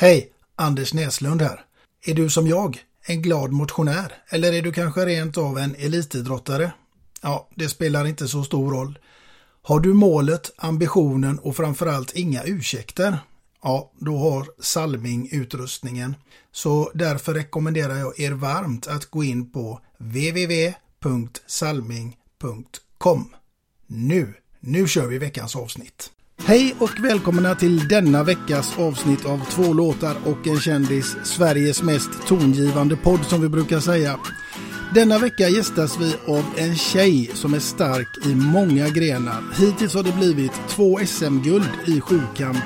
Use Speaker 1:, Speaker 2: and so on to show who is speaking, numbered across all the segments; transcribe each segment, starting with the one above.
Speaker 1: Hej, Anders Näslund här. Är du som jag, en glad motionär? Eller är du kanske rent av en elitidrottare? Ja, det spelar inte så stor roll. Har du målet, ambitionen och framförallt inga ursäkter? Ja, då har Salming utrustningen. Så därför rekommenderar jag er varmt att gå in på www.salming.com. Nu, nu kör vi veckans avsnitt. Hej och välkomna till denna veckas avsnitt av Två låtar och en kändis, Sveriges mest tongivande podd som vi brukar säga. Denna vecka gästas vi av en tjej som är stark i många grenar. Hittills har det blivit två SM-guld i sjukamp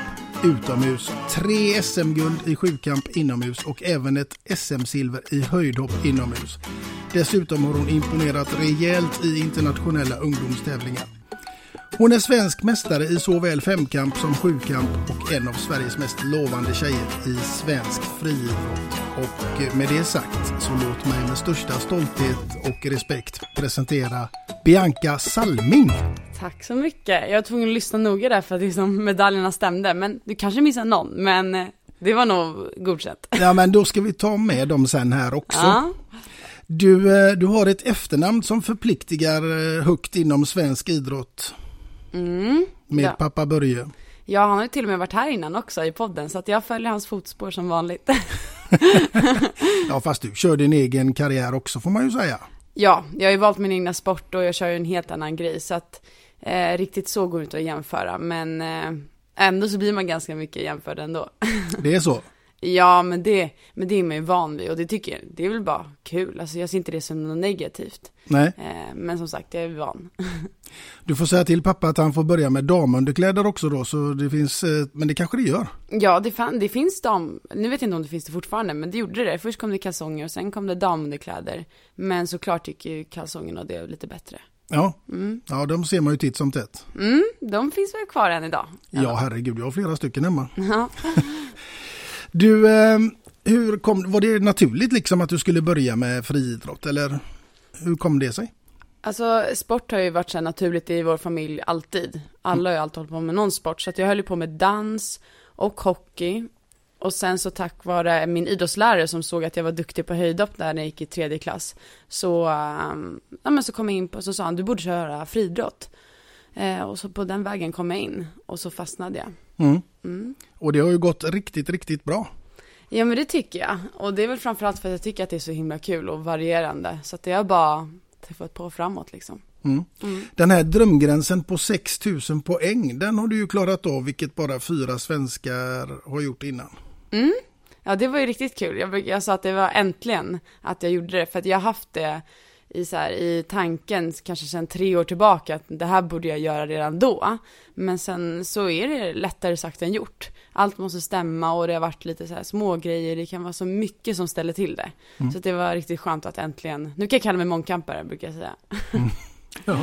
Speaker 1: utomhus, tre SM-guld i sjukamp inomhus och även ett SM-silver i höjdhopp inomhus. Dessutom har hon imponerat rejält i internationella ungdomstävlingar. Hon är svensk mästare i såväl femkamp som sjukamp och en av Sveriges mest lovande tjejer i svensk friidrott. Och med det sagt så låt mig med största stolthet och respekt presentera Bianca Salming.
Speaker 2: Tack så mycket. Jag var tvungen att lyssna noga där för att liksom medaljerna stämde. Men du kanske missade någon, men eh, det var nog godkänt.
Speaker 1: Ja, men då ska vi ta med dem sen här också.
Speaker 2: Ja.
Speaker 1: Du, eh, du har ett efternamn som förpliktigar eh, högt inom svensk idrott
Speaker 2: Mm.
Speaker 1: med
Speaker 2: Ja.
Speaker 1: pappa Börje.
Speaker 2: ja, han har ju till och med varit här innan också i podden, så att jag följer hans fotspår som vanligt.
Speaker 1: Ja, fast du kör din egen karriär också får man ju säga.
Speaker 2: ja, jag har ju valt min egna sport och jag kör ju en helt annan grej, så att eh, riktigt så går det inte att jämföra, men eh, ändå så blir man ganska mycket jämförd ändå.
Speaker 1: Det är så.
Speaker 2: Ja, men det, men det är man ju van vid och det tycker jag, det är väl bara kul, alltså jag ser inte det som något negativt.
Speaker 1: Nej,
Speaker 2: Eh, men som sagt, jag är van.
Speaker 1: du får säga till pappa att han får börja med damunderkläder också då, så det finns, eh, men det kanske det gör.
Speaker 2: Ja, det, fan, det finns dam, nu vet jag inte om det finns det fortfarande, men det gjorde det. Först kom det kalsonger och sen kom det damunderkläder. Men såklart tycker ju kalsongerna det är lite bättre.
Speaker 1: Ja, ja de ser man ju titt som tätt.
Speaker 2: Mm, de finns väl kvar än idag?
Speaker 1: Ja, herregud, jag har flera stycken hemma.
Speaker 2: Ja.
Speaker 1: Du, eh, hur kom, var det naturligt liksom att du skulle börja med friidrott eller hur kom det sig?
Speaker 2: Alltså sport har ju varit så naturligt i vår familj alltid. Alla har ju alltid hållit på med någon sport. Så att jag höll ju på med dans och hockey. Och sen så tack vare min idrottslärare som såg att jag var duktig på höjdhopp där när jag gick i tredje klass. Så, um, ja, men så kom jag in på, så sa han du borde köra friidrott. Eh, och så på den vägen kom jag in och så fastnade jag.
Speaker 1: Mm.
Speaker 2: Mm.
Speaker 1: Och det har ju gått riktigt, riktigt bra.
Speaker 2: Ja men det tycker jag. Och det är väl framförallt för att jag tycker att det är så himla kul och varierande. Så att det har bara träffat på framåt liksom.
Speaker 1: Mm.
Speaker 2: Mm.
Speaker 1: Den här drömgränsen på 6000 poäng, den har du ju klarat av, vilket bara fyra svenskar har gjort innan.
Speaker 2: Mm. Ja det var ju riktigt kul. Jag, jag sa att det var äntligen att jag gjorde det. För att jag har haft det i, så här, i tanken, kanske sedan tre år tillbaka, att det här borde jag göra redan då. Men sen så är det lättare sagt än gjort. Allt måste stämma och det har varit lite så här små grejer. det kan vara så mycket som ställer till det.
Speaker 1: Mm.
Speaker 2: Så det var riktigt skönt att äntligen, nu kan jag kalla mig mångkampare brukar jag säga.
Speaker 1: Ja.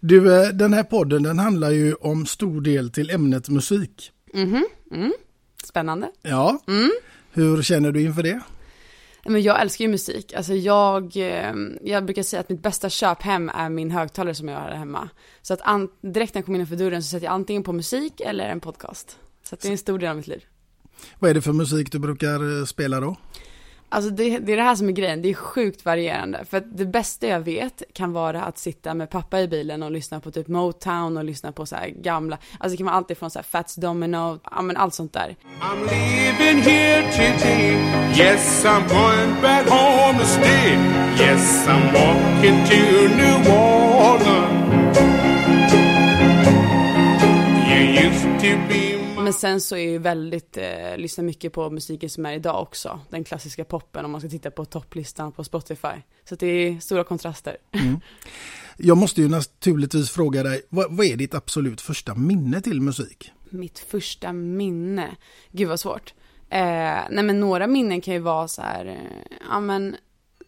Speaker 1: Du, eh, den här podden den handlar ju om stor del till ämnet musik.
Speaker 2: Mhm, mm. Spännande.
Speaker 1: Ja,
Speaker 2: Mm.
Speaker 1: hur känner du inför det?
Speaker 2: Men jag älskar ju musik. Alltså jag, eh, jag brukar säga att mitt bästa köp hem är min högtalare som jag har hemma. Så att an, direkt när jag kommer innanför dörren så sätter jag antingen på musik eller en podcast. Så att det är en stor del av mitt liv.
Speaker 1: Vad är det för musik du brukar eh, spela då?
Speaker 2: Alltså det, det är det här som är grejen, det är sjukt varierande. För att det bästa jag vet kan vara att sitta med pappa i bilen och lyssna på typ Motown och lyssna på så här gamla, alltså det kan vara allt ifrån så här Fats Domino, ja men allt sånt där.
Speaker 3: I'm leaving here today. Yes, I'm going back home to stay. Yes, I'm walking to New Orleans. You used to be
Speaker 2: men sen så är ju väldigt, eh, lyssnar mycket på musiken som är idag också. Den klassiska poppen om man ska titta på topplistan på Spotify. Så det är stora kontraster.
Speaker 1: Jag måste ju naturligtvis fråga dig, vad, vad är ditt absolut första minne till musik?
Speaker 2: Mitt första minne, gud vad svårt. Eh, nej men några minnen kan ju vara så här, eh, ja men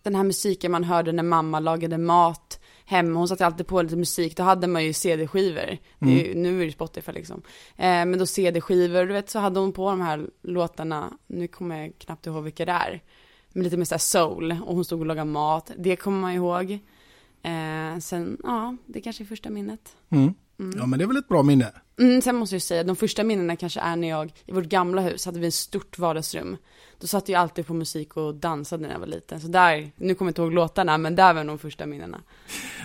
Speaker 2: den här musiken man hörde när mamma lagade mat hemma, hon satte alltid på lite musik, då hade man ju CD-skivor. Ju, nu är det Spotify liksom. Eh, men då CD-skivor, du vet så hade hon på de här låtarna, nu kommer jag knappt ihåg vilka det är. Men lite mer såhär soul, och hon stod och lagade mat, det kommer man ihåg. Eh, sen, ja, det kanske är första minnet.
Speaker 1: Mm. Ja, men det är väl ett bra minne?
Speaker 2: Mm, sen måste jag säga, de första minnena kanske är när jag, i vårt gamla hus hade vi ett stort vardagsrum. Då satt jag alltid på musik och dansade när jag var liten. Så där, nu kommer jag inte ihåg låtarna, men där var de första minnena.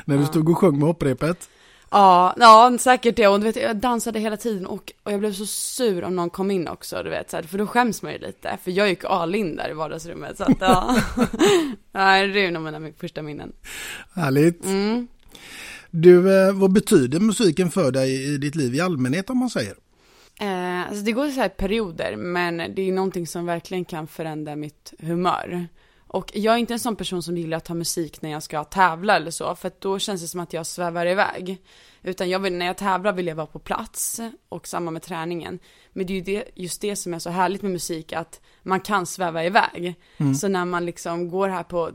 Speaker 1: När du stod och sjöng med hopprepet?
Speaker 2: Ja, ja säkert det. Och du vet, jag dansade hela tiden och, och jag blev så sur om någon kom in också, du vet. Så här, för då skäms man ju lite. För jag gick all in där i vardagsrummet. Så att, ja. ja det är nog mina första minnen.
Speaker 1: Härligt.
Speaker 2: Mm.
Speaker 1: Du, eh, vad betyder musiken för dig i ditt liv i allmänhet om man säger?
Speaker 2: Eh, alltså det går så här perioder, men det är någonting som verkligen kan förändra mitt humör. Och jag är inte en sån person som gillar att ha musik när jag ska tävla eller så, för då känns det som att jag svävar iväg. Utan jag vill, när jag tävlar vill jag vara på plats, och samma med träningen. Men det är ju det, just det som är så härligt med musik, att man kan sväva iväg. Så när man liksom går här på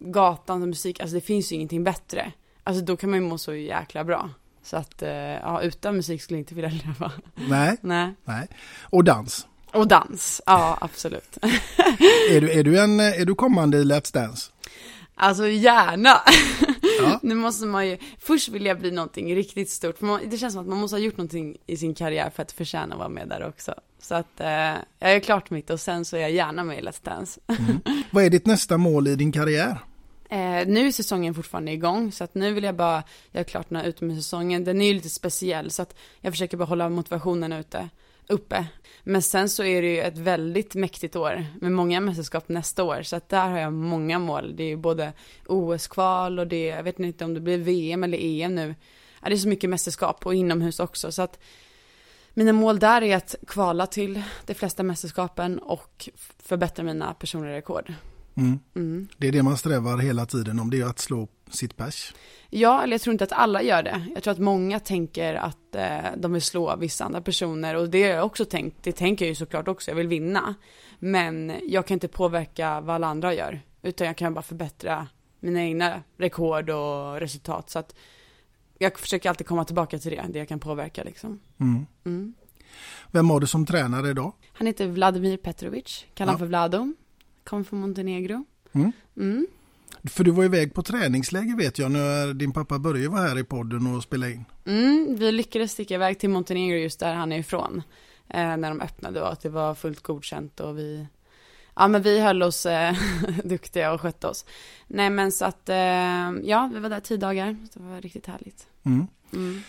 Speaker 2: gatan och musik, alltså det finns ju ingenting bättre. Alltså då kan man ju må så jäkla bra. Så att, eh, ja, utan musik skulle jag inte vilja leva.
Speaker 1: Nej,
Speaker 2: Nej.
Speaker 1: nej. Och dans.
Speaker 2: Och dans, ja absolut.
Speaker 1: Är du, är du, en, är du kommande i Let's Dance?
Speaker 2: Alltså gärna.
Speaker 1: Ja.
Speaker 2: Nu måste man ju, först vill jag bli någonting riktigt stort. För man, det känns som att man måste ha gjort någonting i sin karriär för att förtjäna att vara med där också. Så att eh, jag är klart mitt och sen så är jag gärna med i Let's Dance.
Speaker 1: Vad är ditt nästa mål i din karriär?
Speaker 2: Eh, nu är säsongen fortfarande igång, så att nu vill jag bara göra klart den här utomhussäsongen. Den är ju lite speciell, så att jag försöker bara hålla motivationen ute, uppe. Men sen så är det ju ett väldigt mäktigt år med många mästerskap nästa år, så att där har jag många mål. Det är ju både OS-kval och det, jag vet inte om det blir VM eller EM nu. Ja, det är så mycket mästerskap och inomhus också, så att mina mål där är att kvala till de flesta mästerskapen och förbättra mina personliga rekord.
Speaker 1: Mm.
Speaker 2: Mm.
Speaker 1: Det är det man strävar hela tiden om, det är att slå sitt pers.
Speaker 2: Ja, eller jag tror inte att alla gör det. Jag tror att många tänker att eh, de vill slå vissa andra personer och det har jag också tänkt. Det tänker jag ju såklart också, jag vill vinna. Men jag kan inte påverka vad alla andra gör, utan jag kan bara förbättra mina egna rekord och resultat. Så att jag försöker alltid komma tillbaka till det, det jag kan påverka liksom.
Speaker 1: Mm.
Speaker 2: Mm.
Speaker 1: Vem har du som tränare idag?
Speaker 2: Han heter Vladimir Petrovic, kallar
Speaker 1: Ja.
Speaker 2: för Vlado. Kommer från Montenegro.
Speaker 1: Mm.
Speaker 2: Mm.
Speaker 1: För du var iväg på träningsläger vet jag när din pappa Börje var här i podden och spelade in.
Speaker 2: Mm, vi lyckades sticka iväg till Montenegro just där han är ifrån. Eh, när de öppnade och att det var fullt godkänt och vi Ja men vi höll oss eh, duktiga och skötte oss. Nej men så att, eh, ja vi var där tio dagar. Det var riktigt härligt.
Speaker 1: Mm.
Speaker 2: Mm.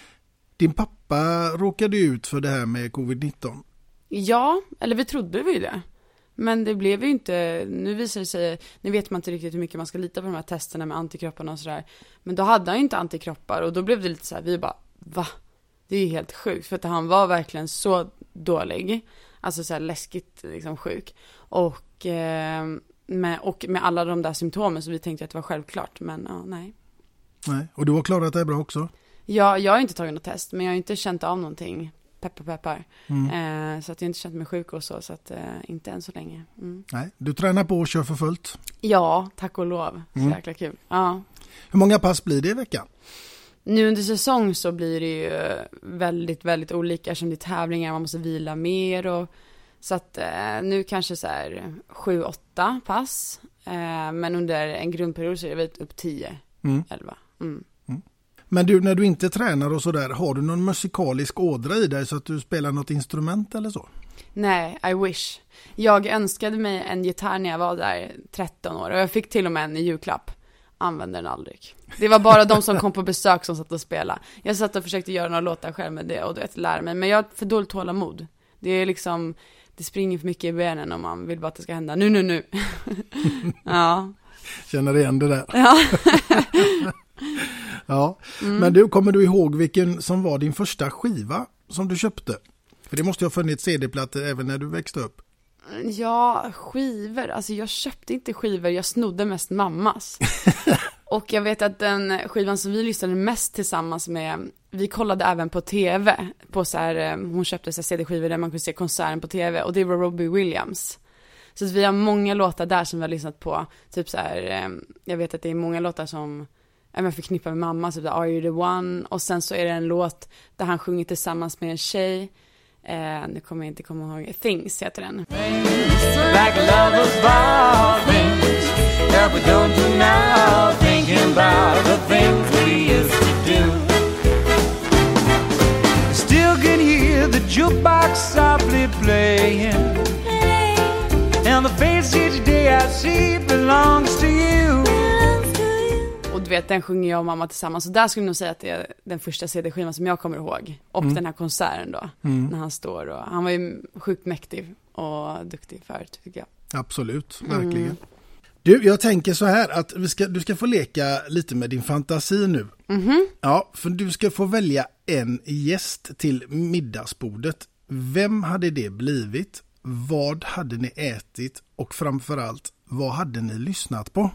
Speaker 1: Din pappa råkade ut för det här med covid-19.
Speaker 2: Ja, eller vi trodde vi det. Men det blev ju inte, nu visar det sig, nu vet man inte riktigt hur mycket man ska lita på de här testerna med antikropparna och sådär. Men då hade han ju inte antikroppar och då blev det lite så här, vi bara, va? Det är ju helt sjukt för att han var verkligen så dålig. Alltså så här läskigt liksom sjuk. Och eh, med, och med alla de där symptomen så vi tänkte att det var självklart, men ja, nej.
Speaker 1: Nej. Och du har klarat det bra också?
Speaker 2: Ja, jag har inte tagit något test, men jag har inte känt av någonting. Peppar peppar.
Speaker 1: Mm.
Speaker 2: Eh, så att jag inte känt mig sjuk och så, så att eh, inte än så länge. Mm.
Speaker 1: Nej. Du tränar på och kör för fullt.
Speaker 2: Ja, tack och lov. Så
Speaker 1: Mm.
Speaker 2: jäkla kul. Ja.
Speaker 1: Hur många pass blir det i veckan?
Speaker 2: Nu under säsong så blir det ju väldigt, väldigt olika eftersom det är tävlingar, man måste vila mer och så att eh, nu kanske så här sju, åtta pass. Eh, men under en grundperiod så är det väl upp tio,
Speaker 1: Mm. Men du, när du inte tränar och sådär, har du någon musikalisk ådra i dig så att du spelar något instrument eller så?
Speaker 2: Nej, I wish. Jag önskade mig en gitarr när jag var där 13 år och jag fick till och med en i julklapp. Använde den aldrig. Det var bara de som kom på besök som satt och spelade. Jag satt och försökte göra några låtar själv med det och du vet, lära mig. Men jag har för dåligt tålamod. Det är liksom, det springer för mycket i benen om man vill bara att det ska hända nu, nu, nu. ja.
Speaker 1: Känner igen det där.
Speaker 2: Ja.
Speaker 1: Ja,
Speaker 2: Mm.
Speaker 1: men du, kommer du ihåg vilken som var din första skiva som du köpte? För det måste ju ha funnits CD-plattor även när du växte upp.
Speaker 2: Ja, skivor. Alltså jag köpte inte skivor, jag snodde mest mammas. och jag vet att den skivan som vi lyssnade mest tillsammans med, vi kollade även på tv, på så här, eh, hon köpte så här CD-skivor där man kunde se konserten på tv och det var Robbie Williams. Så att vi har många låtar där som vi har lyssnat på, typ så här, eh, jag vet att det är många låtar som men förknippar med mamma, typ Are You The One, och sen så är det en låt där han sjunger tillsammans med en tjej, eh, nu kommer jag inte komma ihåg, Things heter den.
Speaker 4: Like lovers things that we don't do now. Thinking about the things we used to do. Still can hear the jukebox softly playing. And the face each day I see belongs to you.
Speaker 2: Vet, den sjunger jag och mamma tillsammans. Så där skulle jag nog säga att det är den första CD-skivan som jag kommer ihåg. Och
Speaker 1: Mm.
Speaker 2: den här konserten då.
Speaker 1: Mm.
Speaker 2: När han står och, han var ju sjukt mäktig och duktig förut tycker jag.
Speaker 1: Absolut,
Speaker 2: Mm.
Speaker 1: verkligen. Du, jag tänker så här att vi ska, du ska få leka lite med din fantasi nu.
Speaker 2: Mhm.
Speaker 1: Ja, för du ska få välja en gäst till middagsbordet. Vem hade det blivit? Vad hade ni ätit? Och framförallt, vad hade ni lyssnat på?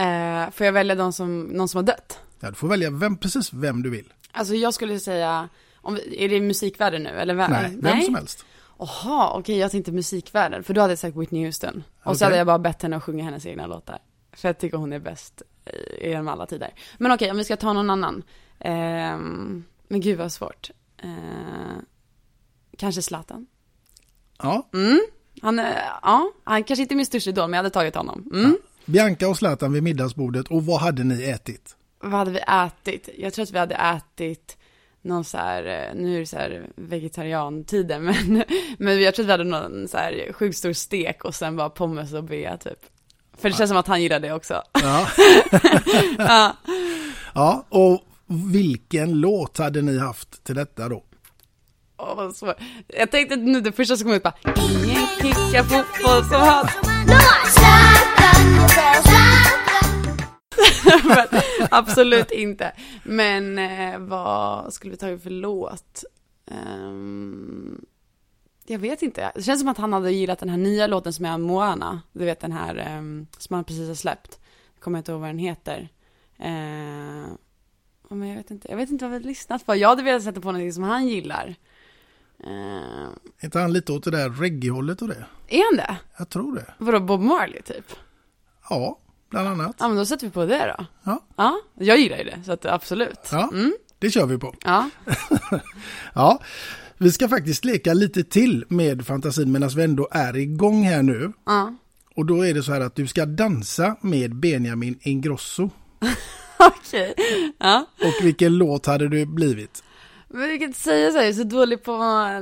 Speaker 2: Eh, får jag välja de som, någon som har dött?
Speaker 1: Ja, du får välja vem, precis vem du vill.
Speaker 2: Alltså jag skulle säga, om är det musikvärlden nu eller vem?
Speaker 1: Nej, vem som helst.
Speaker 2: Jaha, okej jag tänkte musikvärlden, för då hade jag sagt Whitney Houston. Och så
Speaker 1: Okej.
Speaker 2: hade jag bara bett henne att sjunga hennes egna låtar. För jag tycker hon är bäst i- genom alla tider. Men okej, om vi ska ta någon annan. Ehm, men gud vad svårt. Ehm, kanske Zlatan?
Speaker 1: Ja,
Speaker 2: Mm. Han, är, ja, han kanske inte är min största idol, men jag hade tagit honom. Mm.
Speaker 1: Bianca och Zlatan vid middagsbordet och vad hade ni ätit?
Speaker 2: Vad hade vi ätit? Jag tror att vi hade ätit någon så här, eh, nu är det så här vegetariantider, men, men jag tror att vi hade någon så här sjukt stor stek och sen bara pommes och bea typ. För det känns som att han gillar det också.
Speaker 1: Ja.
Speaker 2: ja.
Speaker 1: Ja, och vilken låt hade ni haft till detta då?
Speaker 2: Åh, vad svårt. Jag tänkte att nu det första som kom ut bara, ingen kickar fotboll som han. Absolut inte. Men eh, vad skulle vi ta för låt? Ehm, jag vet inte. Det känns som att han hade gillat den här nya låten som är Moana. Du vet den här ehm, som han precis har släppt. Jag kommer inte ihåg vad den heter. Eh, men jag vet inte. Jag vet inte vad vi har lyssnat på. Jag hade velat sätta på någonting som han gillar. Eh,
Speaker 1: Är inte han lite åt det där reggae-hållet och det?
Speaker 2: är han det?
Speaker 1: Jag tror det.
Speaker 2: Vadå Bob Marley typ?
Speaker 1: Ja, bland annat.
Speaker 2: Ja men då sätter vi på det då.
Speaker 1: Ja.
Speaker 2: Ja, jag gillar ju det så att absolut.
Speaker 1: Ja,
Speaker 2: Mm.
Speaker 1: det kör vi på.
Speaker 2: Ja.
Speaker 1: Ja, vi ska faktiskt leka lite till med fantasin medan vi ändå är igång här nu.
Speaker 2: Ja.
Speaker 1: Och då är det så här att du ska dansa med Benjamin Ingrosso.
Speaker 2: Okej. Ja.
Speaker 1: Och vilken låt hade du blivit?
Speaker 2: Men vi kan inte säga så, här, jag är så dålig på eh,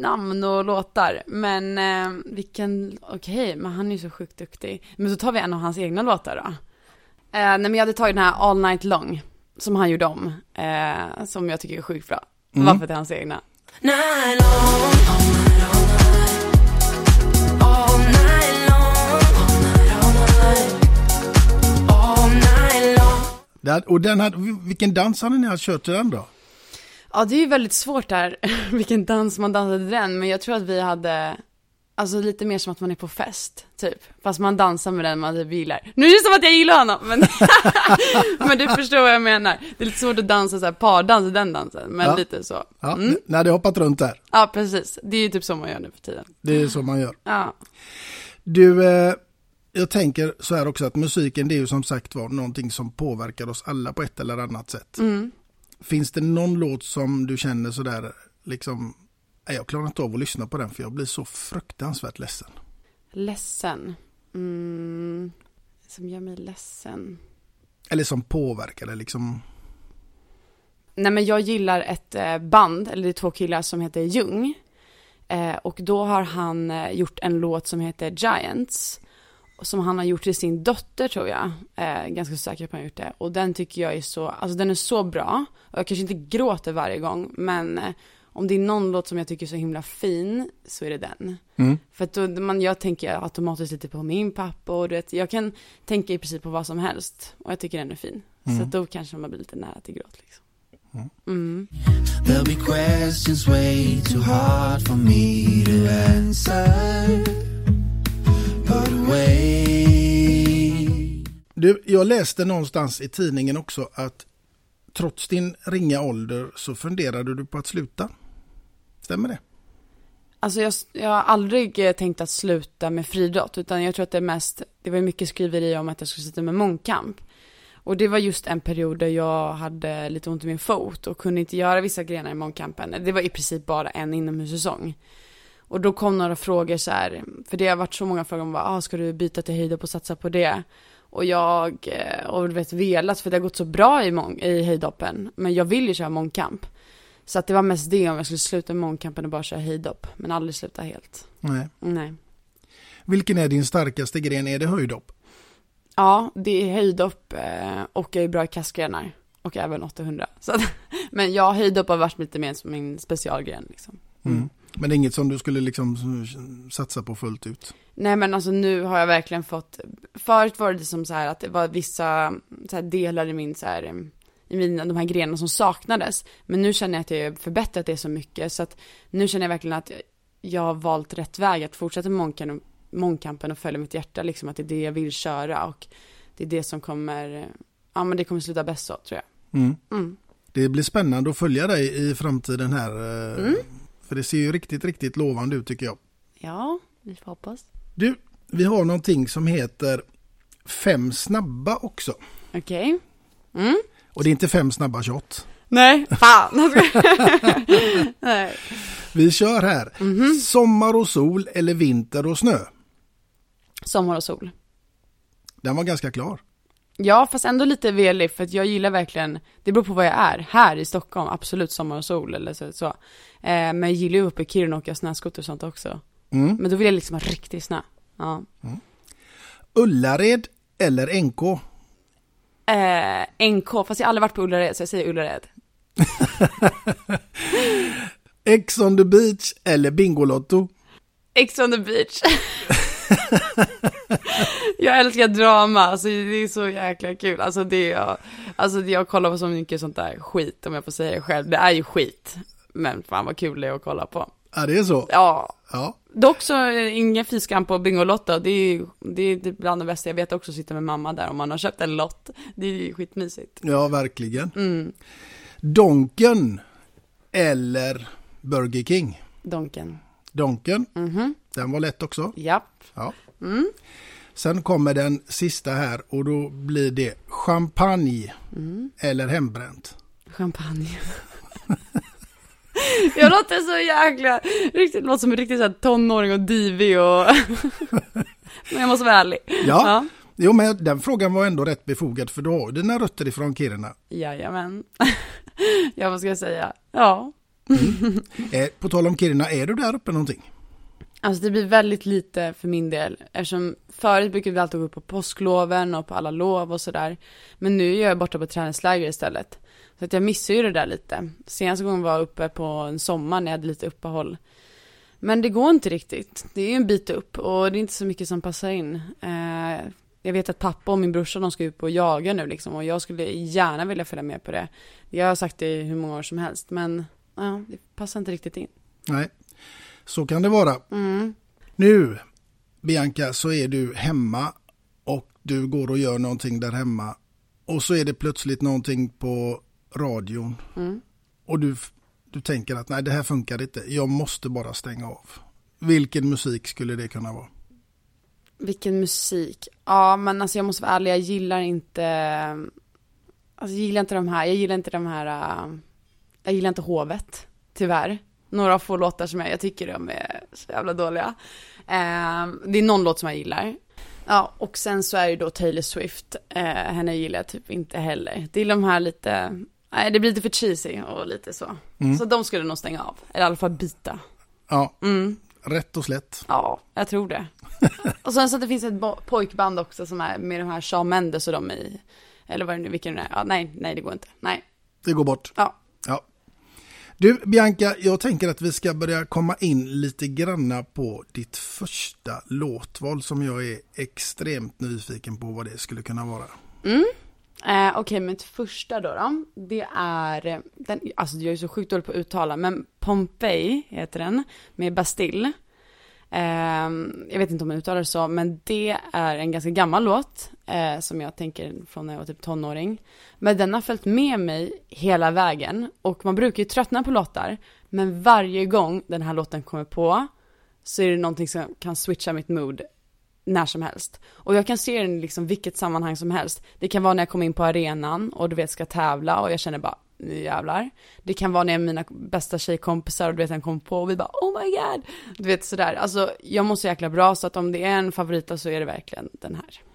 Speaker 2: namn och låtar. Men eh, vilken, okej, men han är ju så sjukt duktig. Men så tar vi en av hans egna låtar då. Eh, nej men jag hade tagit den här All Night Long, som han gjorde om. Eh, som jag tycker är sjukt bra.
Speaker 1: Mm.
Speaker 2: Varför det är hans egna.
Speaker 1: Där, och den hade, vilken dans hade ni kört till den då?
Speaker 2: Ja, det är ju väldigt svårt där, vilken dans man dansade den, men jag tror att vi hade, Alltså lite mer som att man är på fest, typ. Fast man dansar med den man typ gillar. Nu är det som att jag gillar honom, men, men du förstår vad jag menar. Det är lite svårt att dansa så här pardans i den dansen, men
Speaker 1: Ja.
Speaker 2: lite så.
Speaker 1: Ja,
Speaker 2: Mm.
Speaker 1: När det hoppat runt där.
Speaker 2: Ja, precis. Det är ju typ så man gör nu för tiden.
Speaker 1: Det är så man gör.
Speaker 2: Ja.
Speaker 1: Du, eh, jag tänker så här också att musiken det är ju som sagt var någonting som påverkar oss alla på ett eller annat sätt.
Speaker 2: Mm.
Speaker 1: Finns det någon låt som du känner sådär liksom, nej, jag klarar inte av att lyssna på den för jag blir så fruktansvärt ledsen.
Speaker 2: Ledsen. Mm. Som gör mig ledsen.
Speaker 1: Eller som påverkar det liksom.
Speaker 2: Nej men jag gillar ett eh, band, eller det är två killar som heter Jung. Eh, och då har han eh, gjort en låt som heter Giants. Som han har gjort till sin dotter tror jag. Eh, ganska säker på att han gjort det. Och den tycker jag är så, alltså den är så bra. Och jag kanske inte gråter varje gång, men eh, om det är någon låt som jag tycker är så himla fin så är det den.
Speaker 1: Mm.
Speaker 2: För att då, man, jag tänker automatiskt lite på min pappa och du vet, jag kan tänka i princip på vad som helst. Och jag tycker den är fin. Så
Speaker 1: Mm.
Speaker 2: att då kanske man blir lite nära till gråt liksom. Mm.
Speaker 4: There'll be questions way too hard for me to answer.
Speaker 1: Du, jag läste någonstans i tidningen också att trots din ringa ålder så funderade du på att sluta. Stämmer det?
Speaker 2: Alltså jag, jag har aldrig eh, tänkt att sluta med friidrott, utan jag tror att det är mest, det var mycket skriveri om att jag skulle sluta med mångkamp. Och det var just en period där jag hade lite ont i min fot och kunde inte göra vissa grenar i mångkampen. Det var i princip bara en inomhussäsong. Och då kom några frågor så här, för det har varit så många frågor om vad, ah, ska du byta till höjdhopp och satsa på det? Och jag, eh, och du vet velat, för det har gått så bra i, mång, i höjdhoppen, men jag vill ju köra mångkamp. Så att det var mest det om jag skulle sluta med mångkampen och bara köra höjdhopp, men aldrig sluta helt.
Speaker 1: Nej.
Speaker 2: Nej.
Speaker 1: Vilken är din starkaste gren? Är det höjdhopp?
Speaker 2: Ja, det är höjdhopp eh, och jag är bra i kastgrenar. Och även 800. Så att, men ja, höjdhopp har varit lite mer som min specialgren liksom.
Speaker 1: Mm. Men det är inget som du skulle liksom satsa på fullt ut?
Speaker 2: Nej men alltså nu har jag verkligen fått, förut var det som så här att det var vissa så delar i min så här, i mina, de här grenarna som saknades. Men nu känner jag att jag har förbättrat det så mycket så att nu känner jag verkligen att jag har valt rätt väg att fortsätta mångkampen, mångkampen och följa mitt hjärta liksom att det är det jag vill köra och det är det som kommer, ja men det kommer sluta bäst så tror jag.
Speaker 1: Mm.
Speaker 2: Mm.
Speaker 1: Det blir spännande att följa dig i framtiden här. eh,
Speaker 2: Mm.
Speaker 1: För det ser ju riktigt, riktigt lovande ut tycker jag.
Speaker 2: Ja, vi får hoppas.
Speaker 1: Du, vi har någonting som heter Fem snabba också.
Speaker 2: Okej. Mm.
Speaker 1: Och det är inte fem snabba shot.
Speaker 2: Nej, fan. Nej.
Speaker 1: Vi kör här.
Speaker 2: Mhm.
Speaker 1: Sommar och sol eller vinter och snö.
Speaker 2: Sommar och sol.
Speaker 1: Den var ganska klar.
Speaker 2: Ja, fast ändå lite velig för att jag gillar verkligen, det beror på vad jag är. Här i Stockholm, absolut sommar och sol eller så. så. Eh, men jag gillar ju uppe i Kiruna och åka snöskoter och sånt också.
Speaker 1: Mm.
Speaker 2: Men då vill jag liksom ha riktig snö. Ja.
Speaker 1: Ullared eller NK.
Speaker 2: Eh, NK, fast jag har aldrig varit på Ullared så jag säger Ullared.
Speaker 1: Ex on the beach eller Bingolotto.
Speaker 2: Ex on the beach. jag älskar drama, alltså det är så jäkla kul. Alltså det jag, alltså det jag kollar på så mycket sånt där skit, om jag får säga det själv. Det är ju skit, men fan vad kul det är att kolla på.
Speaker 1: Ja, det är så.
Speaker 2: Ja,
Speaker 1: Ja.
Speaker 2: dock så ingen fiskan på Bingolotto. Det är ju det är typ bland det bästa jag vet också, att sitta med mamma där om man har köpt en lott. Det är ju skitmysigt.
Speaker 1: Ja, verkligen.
Speaker 2: Mm,
Speaker 1: Donken eller Burger King.
Speaker 2: Donken.
Speaker 1: Donken,
Speaker 2: Mhm,
Speaker 1: den var lätt också.
Speaker 2: japp.
Speaker 1: Ja.
Speaker 2: Mm.
Speaker 1: Sen kommer den sista här och då blir det champagne
Speaker 2: Mm.
Speaker 1: eller hembränt.
Speaker 2: Champagne. jag låter så jäkla, riktigt, låter som en riktig så här tonåring och divig och... Men jag måste vara ärlig.
Speaker 1: Ja. Jo, men den frågan var ändå rätt befogad för du har dina rötter ifrån Kiruna.
Speaker 2: Jajamän. ja, vad ska jag säga? Ja. Mm.
Speaker 1: Eh, på tal om Kiruna, är du där uppe någonting?
Speaker 2: Alltså det blir väldigt lite för min del, eftersom förut brukade vi alltid gå upp på påskloven och på alla lov och sådär. Men nu är jag borta på träningsläger istället. Så att jag missar ju det där lite. Senaste gången var jag uppe på en sommar när jag hade lite uppehåll. Men det går inte riktigt. Det är ju en bit upp och det är inte så mycket som passar in. Eh, jag vet att pappa och min brorsa de ska ut och jaga nu liksom och jag skulle gärna vilja följa med på det. Jag har sagt det i hur många år som helst men ja, det passar inte riktigt in.
Speaker 1: Nej, så kan det vara.
Speaker 2: Mm.
Speaker 1: Nu, Bianca, så är du hemma och du går och gör någonting där hemma. Och så är det plötsligt någonting på radion.
Speaker 5: Mm.
Speaker 1: Och du, du tänker att nej, det här funkar inte. Jag måste bara stänga av. Vilken musik skulle det kunna vara?
Speaker 5: Vilken musik. Ja, men alltså jag måste vara ärlig, jag gillar inte, alltså jag gillar inte de här, jag gillar inte de här, äh, jag gillar inte hovet, tyvärr. Några få låtar som jag, jag tycker de är så jävla dåliga. Eh, det är någon låt som jag gillar. Ja, och sen så är det då Taylor Swift, eh, henne gillar jag typ inte heller. Det är de här lite, nej det blir lite för cheesy och lite så.
Speaker 1: Mm.
Speaker 5: Så de skulle nog stänga av, eller i alla fall byta.
Speaker 1: Ja,
Speaker 5: Mm.
Speaker 1: rätt och slätt.
Speaker 5: Ja, jag tror det. och sen så att det finns ett pojkband också som är med de här Shawn Mendes och de i, eller vad det nu, vilken det är. Ja, nej, nej det går inte. Nej.
Speaker 1: Det går bort.
Speaker 5: Ja.
Speaker 1: Du, Bianca, jag tänker att vi ska börja komma in lite granna på ditt första låtval som jag är extremt nyfiken på vad det skulle kunna vara.
Speaker 5: Mm. Eh, Okej, mitt första då, då det är, eh, den, alltså jag är så sjukt dålig på att uttala, men Pompeji heter den, med Bastille. Eh, jag vet inte om man uttalar det så, men det är en ganska gammal låt, eh, som jag tänker från när jag var typ tonåring. Men den har följt med mig hela vägen, och man brukar ju tröttna på låtar, men varje gång den här låten kommer på, så är det någonting som kan switcha mitt mood när som helst. Och jag kan se den i liksom vilket sammanhang som helst. Det kan vara när jag kommer in på arenan och du vet ska tävla och jag känner bara nu jävlar. Det kan vara när mina bästa tjejkompisar och du vet en kom på och vi bara oh my god. Du vet sådär, alltså jag mår så jäkla bra så att om det är en favorit så är det verkligen den här.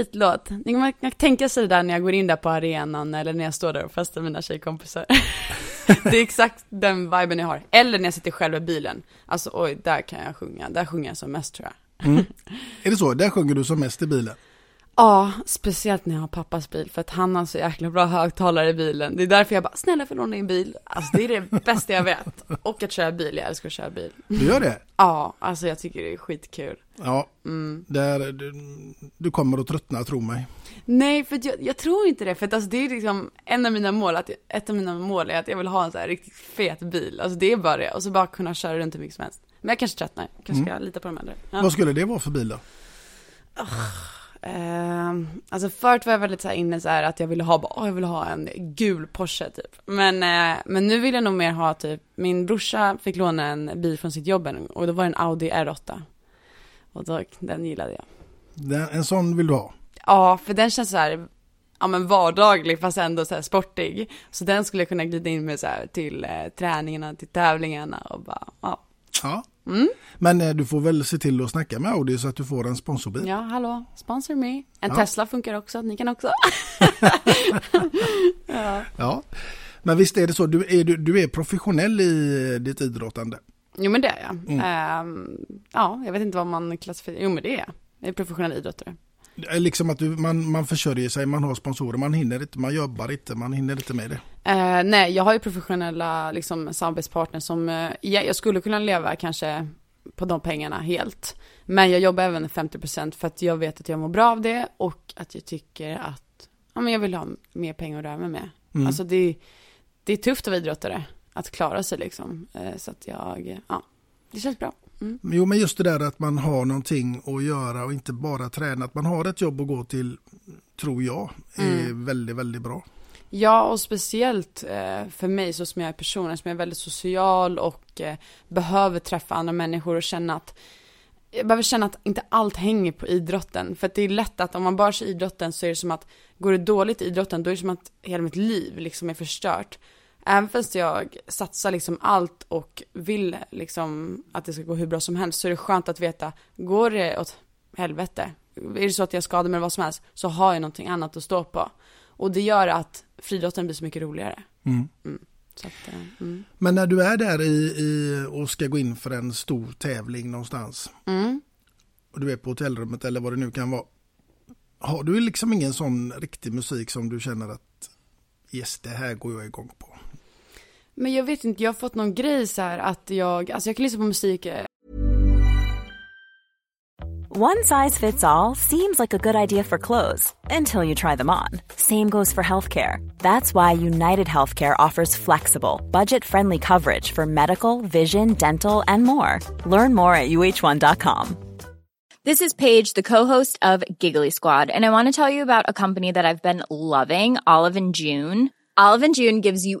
Speaker 2: Favoritlåt. Man kan tänka sig det där när jag går in där på arenan eller när jag står där och festar med mina tjejkompisar. det är exakt den viben jag har. Eller när jag sitter själv i bilen. Alltså oj, där kan jag sjunga. Där sjunger jag som mest tror jag.
Speaker 1: Mm. Är det så? Där sjunger du som mest i bilen?
Speaker 2: Ja, speciellt när jag har pappas bil för att han har så jäkla bra högtalare i bilen. Det är därför jag bara, snälla får låna din bil. Alltså det är det bästa jag vet. Och att köra bil, jag älskar att köra bil.
Speaker 1: Du gör det?
Speaker 2: Ja, alltså jag tycker det är skitkul.
Speaker 1: Ja,
Speaker 2: Mm.
Speaker 1: där, du, du kommer att tröttna, tro mig.
Speaker 2: Nej, för jag, jag tror inte det, för att alltså det är liksom en av mina mål, att, ett av mina mål är att jag vill ha en så här riktigt fet bil. Alltså det är bara det, och så bara kunna köra runt hur mycket som helst. Men jag kanske tröttnar, kanske ska lita på de äldre. Ja.
Speaker 1: Vad skulle det vara för bil då?
Speaker 2: Ehm, alltså förut var jag väldigt så här inne så här att jag ville ha, bara, åh, jag ville ha en gul Porsche typ. Men, eh, men nu vill jag nog mer ha typ, min brorsa fick låna en bil från sitt jobb och då var det en Audi R8. Och då, den gillade jag.
Speaker 1: Den, en sån vill du ha?
Speaker 2: Ja, för den känns så här, ja men vardaglig fast ändå så här sportig. Så den skulle jag kunna glida in med så här till eh, träningarna, till tävlingarna och bara, ja.
Speaker 1: Ja.
Speaker 2: Mm.
Speaker 1: Men eh, du får väl se till att snacka med Audi så att du får en sponsorbil.
Speaker 2: Ja, hallå, sponsor me. En
Speaker 1: Ja.
Speaker 2: Tesla funkar också, ni kan också. ja.
Speaker 1: Ja. Men visst är det så, du är, du, du är professionell i ditt idrottande?
Speaker 2: Jo men det är jag.
Speaker 1: Mm.
Speaker 2: Ehm, ja, jag vet inte vad man klassificerar, jo men det är jag. Jag är professionell idrottare.
Speaker 1: Är Liksom att du, man, man försörjer sig, man har sponsorer, man hinner inte, man jobbar inte, man hinner inte med det.
Speaker 2: Eh, nej, jag har ju professionella liksom, samarbetspartners som, eh, ja, jag skulle kunna leva kanske på de pengarna helt. Men jag jobbar även 50% för att jag vet att jag mår bra av det och att jag tycker att, ja men jag vill ha mer pengar att röra mig med.
Speaker 1: Mm.
Speaker 2: Alltså det, det är tufft att vara idrottare, att klara sig liksom. Eh, så att jag, ja, det känns bra. Mm.
Speaker 1: Jo men just det där att man har någonting att göra och inte bara träna, att man har ett jobb att gå till, tror jag, är
Speaker 2: Mm.
Speaker 1: väldigt, väldigt bra.
Speaker 2: Ja, och speciellt eh, för mig så som jag är person, som jag är väldigt social och eh, behöver träffa andra människor och känna att jag behöver känna att inte allt hänger på idrotten. För att det är lätt att om man bara kör idrotten så är det som att, går det dåligt i idrotten då är det som att hela mitt liv liksom är förstört. Även fast jag satsar liksom allt och vill liksom att det ska gå hur bra som helst så är det skönt att veta, går det åt helvete, är det så att jag skadar mig eller vad som helst så har jag någonting annat att stå på. Och det gör att friidrotten blir så mycket roligare.
Speaker 1: Mm.
Speaker 2: Så att, eh, mm.
Speaker 1: Men när du är där i, i, och ska gå in för en stor tävling någonstans
Speaker 2: Mm.
Speaker 1: och du är på hotellrummet eller vad det nu kan vara. Har du liksom ingen sån riktig musik som du känner att yes, det här går jag igång på?
Speaker 2: Men jag vet inte, jag har fått någon grej så här att jag, alltså jag kan lyssna på musik eh,
Speaker 6: One size fits all seems like a good idea for clothes until you try them on. Same goes for healthcare. That's why United Healthcare offers flexible, budget friendly coverage for medical, vision, dental, and more. Learn more at uh1.com.
Speaker 7: This is Paige, the co-host of Giggly Squad, and I want to tell you about a company that I've been loving, Olive and June. Olive and June gives you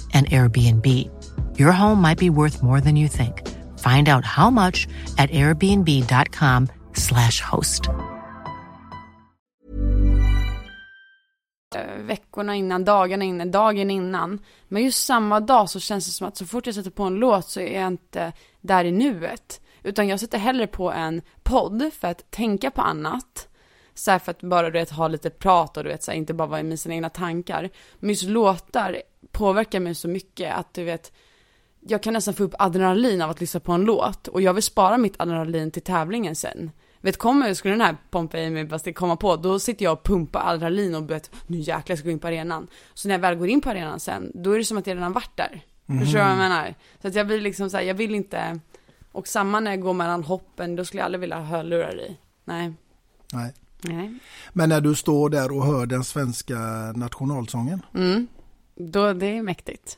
Speaker 8: and Airbnb. Your home might be worth more than you think. Find out how much at airbnb.com/slash host.
Speaker 2: Eh, veckorna innan, dagarna innan, dagen innan. Men just samma dag så känns det som att så fort jag sätter på en låt så är jag inte där i nuet. Utan jag sätter hellre på en podd för att tänka på annat. Så här för att bara du vet, ha lite prat och du vet, så här, inte bara vara med sina egna tankar. Men just låtar påverkar mig så mycket att du vet, jag kan nästan få upp adrenalin av att lyssna på en låt. Och jag vill spara mitt adrenalin till tävlingen sen. Vet, kommer, skulle den här Pompa Amy Basti komma på, då sitter jag och pumpar adrenalin och vet, nu jäklar ska jag gå in på arenan. Så när jag väl går in på arenan sen, då är det som att jag redan varit där. Förstår du vad jag menar? Så att jag blir liksom så här, jag vill inte, och samma när jag går mellan hoppen, då skulle jag aldrig vilja ha hörlurar i. Nej.
Speaker 1: Nej.
Speaker 2: Nej.
Speaker 1: Men när du står där och hör den svenska nationalsången
Speaker 2: Mm. Då, det är mäktigt.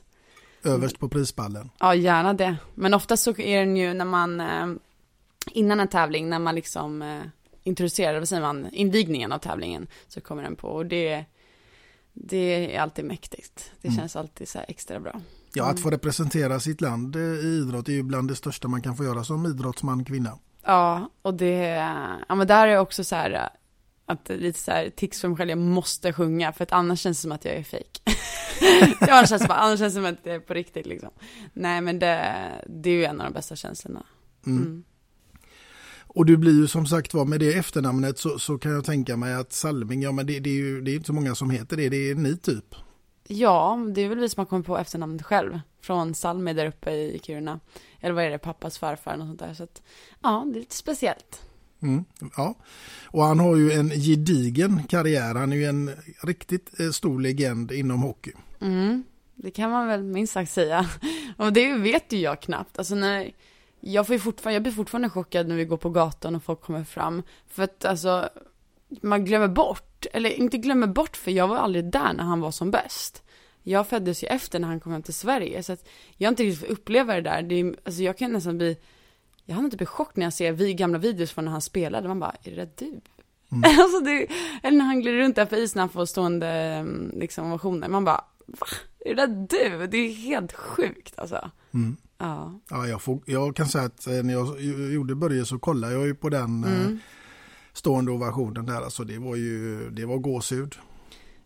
Speaker 1: överst på prispallen.
Speaker 2: Ja, gärna det. Men ofta så är den ju när man, eh, innan en tävling, när man liksom eh, introducerar, vad säger man, invigningen av tävlingen, så kommer den på. Och det, det är alltid mäktigt. Det
Speaker 1: Mm.
Speaker 2: känns alltid så extra bra.
Speaker 1: Ja, att få representera sitt land eh, i idrott är ju bland det största man kan få göra som idrottsman, kvinna.
Speaker 2: Ja, och det, ja men där är också så här, att lite så här tics för mig själv, jag måste sjunga, för att annars känns det som att jag är fake. ja, annars känns det, bara, annars känns det som att det är på riktigt liksom. Nej, men det, det är ju en av de bästa känslorna.
Speaker 1: Mm.
Speaker 2: Mm.
Speaker 1: Och du blir ju som sagt var med det efternamnet så, så kan jag tänka mig att Salming, ja men det, det är ju det är inte så många som heter det, det är ni typ.
Speaker 2: Ja, det är väl vi som har kommit på efternamnet själv. Från Salmi där uppe i Kiruna. Eller vad är det, pappas farfar och sånt där. Så att, ja, det är lite speciellt.
Speaker 1: Mm, ja. Och han har ju en gedigen karriär, han är ju en riktigt eh, stor legend inom hockey.
Speaker 2: Mm, det kan man väl minst sagt säga. Och det vet ju jag knappt. Alltså när, jag, får ju fortfarande, jag blir fortfarande chockad när vi går på gatan och folk kommer fram. För att alltså, man glömmer bort, eller inte glömmer bort för jag var aldrig där när han var som bäst. Jag föddes ju efter när han kom hem till Sverige, så att jag har inte riktigt fått uppleva det där. Det är, alltså jag kan nästan bli, jag har inte blivit chockad när jag ser vi, gamla videos från när han spelade. Man bara, är det där du? alltså det, eller när han glider runt där på isen han får stående mm, liksom, ovationer. Man bara, va? Är det där du? Det är helt sjukt alltså.
Speaker 1: Mm.
Speaker 2: Ja.
Speaker 1: Ja, jag, får, jag kan säga att eh, när jag gjorde Börje så kollade jag ju på den eh,
Speaker 2: Mm.
Speaker 1: stående ovationen där. Alltså det var ju, det var gåshud.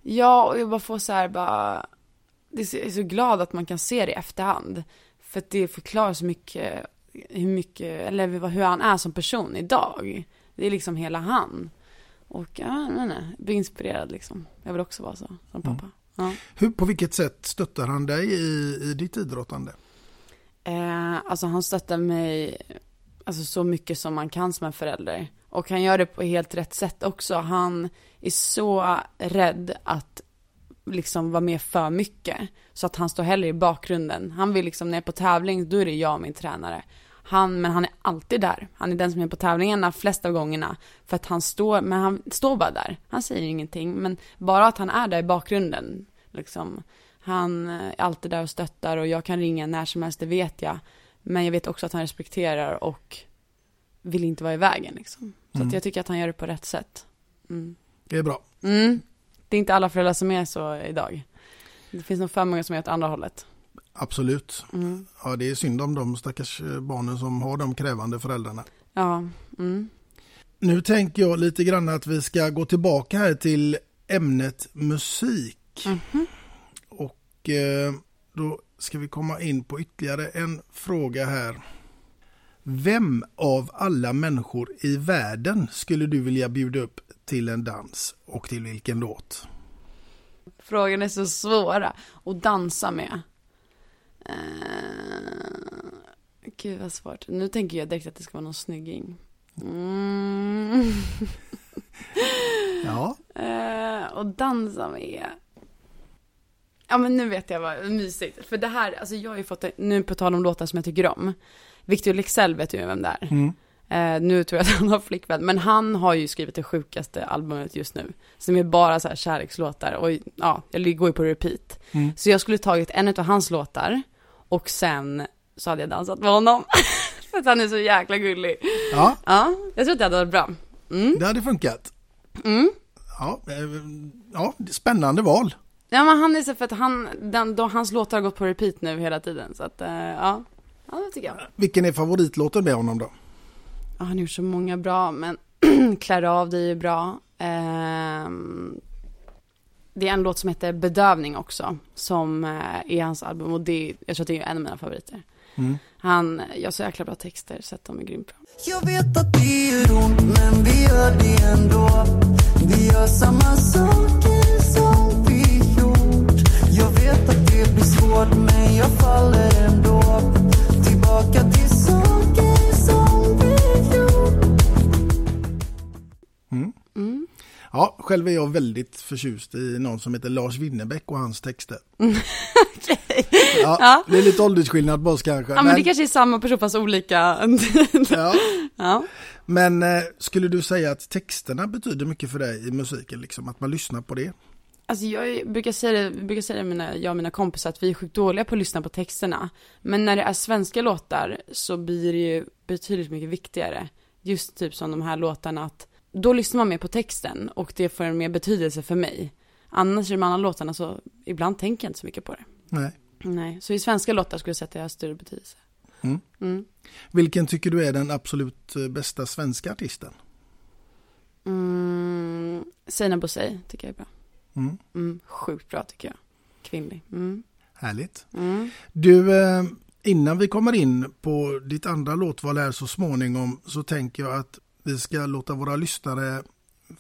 Speaker 2: Ja, och jag bara får så här bara, det är så glad att man kan se det i efterhand. För att det förklarar så mycket, hur mycket, eller hur han är som person idag. Det är liksom hela han. Och ja, nej, nej, blir inspirerad liksom. Jag vill också vara så, som pappa. Ja.
Speaker 1: Hur, på vilket sätt stöttar han dig i, i ditt idrottande?
Speaker 2: Eh, alltså han stöttar mig alltså så mycket som man kan som en förälder. Och han gör det på helt rätt sätt också. Han är så rädd att liksom vara med för mycket. Så att han står hellre i bakgrunden. Han vill liksom, när jag är på tävling, då är det jag och min tränare. Han, men han är alltid där. Han är den som är på tävlingarna flest av gångerna. För att han står, men han står bara där. Han säger ingenting. Men bara att han är där i bakgrunden. Liksom. Han är alltid där och stöttar och jag kan ringa när som helst, det vet jag. Men jag vet också att han respekterar och vill inte vara i vägen liksom. Så
Speaker 1: Mm.
Speaker 2: jag tycker att han gör det på rätt sätt. Mm.
Speaker 1: Det är bra.
Speaker 2: Mm. Det är inte alla föräldrar som är så idag. Det finns nog för många som är åt andra hållet.
Speaker 1: Absolut.
Speaker 2: Mm.
Speaker 1: Ja, det är synd om de stackars eh, barnen som har de krävande föräldrarna.
Speaker 2: Ja. Mm.
Speaker 1: Nu tänker jag lite grann att vi ska gå tillbaka här till ämnet musik.
Speaker 2: Mhm.
Speaker 1: Och eh, då ska vi komma in på ytterligare en fråga här. Vem av alla människor i världen skulle du vilja bjuda upp till en dans och till vilken låt?
Speaker 2: Frågan är så svåra att dansa med. Eh, gud vad svårt. Nu tänker jag direkt att det ska vara någon snygging. Mm.
Speaker 1: Ja.
Speaker 2: Eh, och dansa med. Ja men nu vet jag vad mysigt. För det här, alltså jag har ju fått, nu på tal om låtar som jag tycker om. Victor Leksell vet ju vem det är.
Speaker 1: Mm.
Speaker 2: Eh, nu tror jag att han har flickvän, men han har ju skrivit det sjukaste albumet just nu. Som är bara så här kärlekslåtar och ja, jag går ju på repeat.
Speaker 1: Mm.
Speaker 2: Så jag skulle tagit en av hans låtar och sen så hade jag dansat med honom. För att han är så jäkla gullig.
Speaker 1: Ja.
Speaker 2: Ja, jag tror att det hade varit bra. Mm.
Speaker 1: Det hade funkat.
Speaker 2: Mm.
Speaker 1: Ja, eh, ja, spännande val.
Speaker 2: Ja men han är så för att han, den, då, hans låtar har gått på repeat nu hela tiden så att, eh, ja. Ja det tycker jag.
Speaker 1: Vilken är favoritlåten med honom då?
Speaker 2: Ja, han har gjort så många bra, men Klär av dig är bra. Ehm, det är en låt som heter Bedövning också, som eh, är hans album och det, jag tror att det är en av mina favoriter.
Speaker 1: Mm.
Speaker 2: Han gör så jäkla bra texter så att de är grymt bra.
Speaker 4: Jag vet att det gör ont men vi gör det ändå Vi gör samma saker som vi gjort Jag vet att det blir svårt men jag faller ändå
Speaker 1: Ja, själv är jag väldigt förtjust i någon som heter Lars Winnerbäck och hans texter. Ja,
Speaker 2: Ja.
Speaker 1: Det är lite åldersskillnad på oss kanske.
Speaker 2: Ja men det kanske är samma person fast olika.
Speaker 1: ja.
Speaker 2: ja.
Speaker 1: Men eh, skulle du säga att texterna betyder mycket för dig i musiken, liksom att man lyssnar på det?
Speaker 2: Alltså jag brukar säga det, brukar säga det mina, jag och mina kompisar att vi är sjukt dåliga på att lyssna på texterna. Men när det är svenska låtar så blir det ju betydligt mycket viktigare. Just typ som de här låtarna att då lyssnar man mer på texten och det får en mer betydelse för mig. Annars i de andra låtarna så ibland tänker jag inte så mycket på det.
Speaker 1: Nej.
Speaker 2: Nej, så i svenska låtar skulle jag säga att det har större betydelse.
Speaker 1: Mm.
Speaker 2: Mm.
Speaker 1: Vilken tycker du är den absolut eh, bästa svenska artisten?
Speaker 2: Mm, Sina Bosei tycker jag är bra.
Speaker 1: Mm.
Speaker 2: Mm, sjukt bra tycker jag. Kvinnlig. Mm.
Speaker 1: Härligt.
Speaker 2: Mm.
Speaker 1: Du, eh, innan vi kommer in på ditt andra låtval här så småningom så tänker jag att vi ska låta våra lyssnare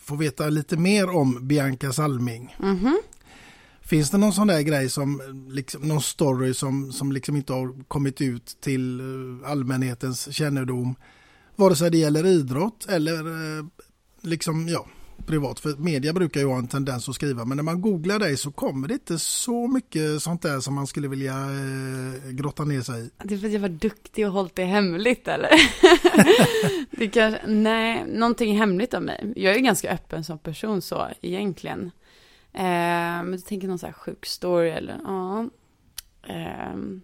Speaker 1: få veta lite mer om Bianca Salming.
Speaker 2: Mhm.
Speaker 1: Finns det någon sån där grej som, liksom, någon story som, som liksom inte har kommit ut till eh, allmänhetens kännedom? Vare sig det gäller idrott eller eh, liksom, ja, privat. För media brukar ju ha en tendens att skriva, men när man googlar dig så kommer det inte så mycket sånt där som man skulle vilja eh, grotta ner sig i.
Speaker 2: Det är för att jag var duktig och hållit det hemligt eller? det kanske, nej, någonting hemligt av mig. Jag är ganska öppen som person så egentligen. Eh, men du tänker någon sån här sjuk story eller ja. Ehm,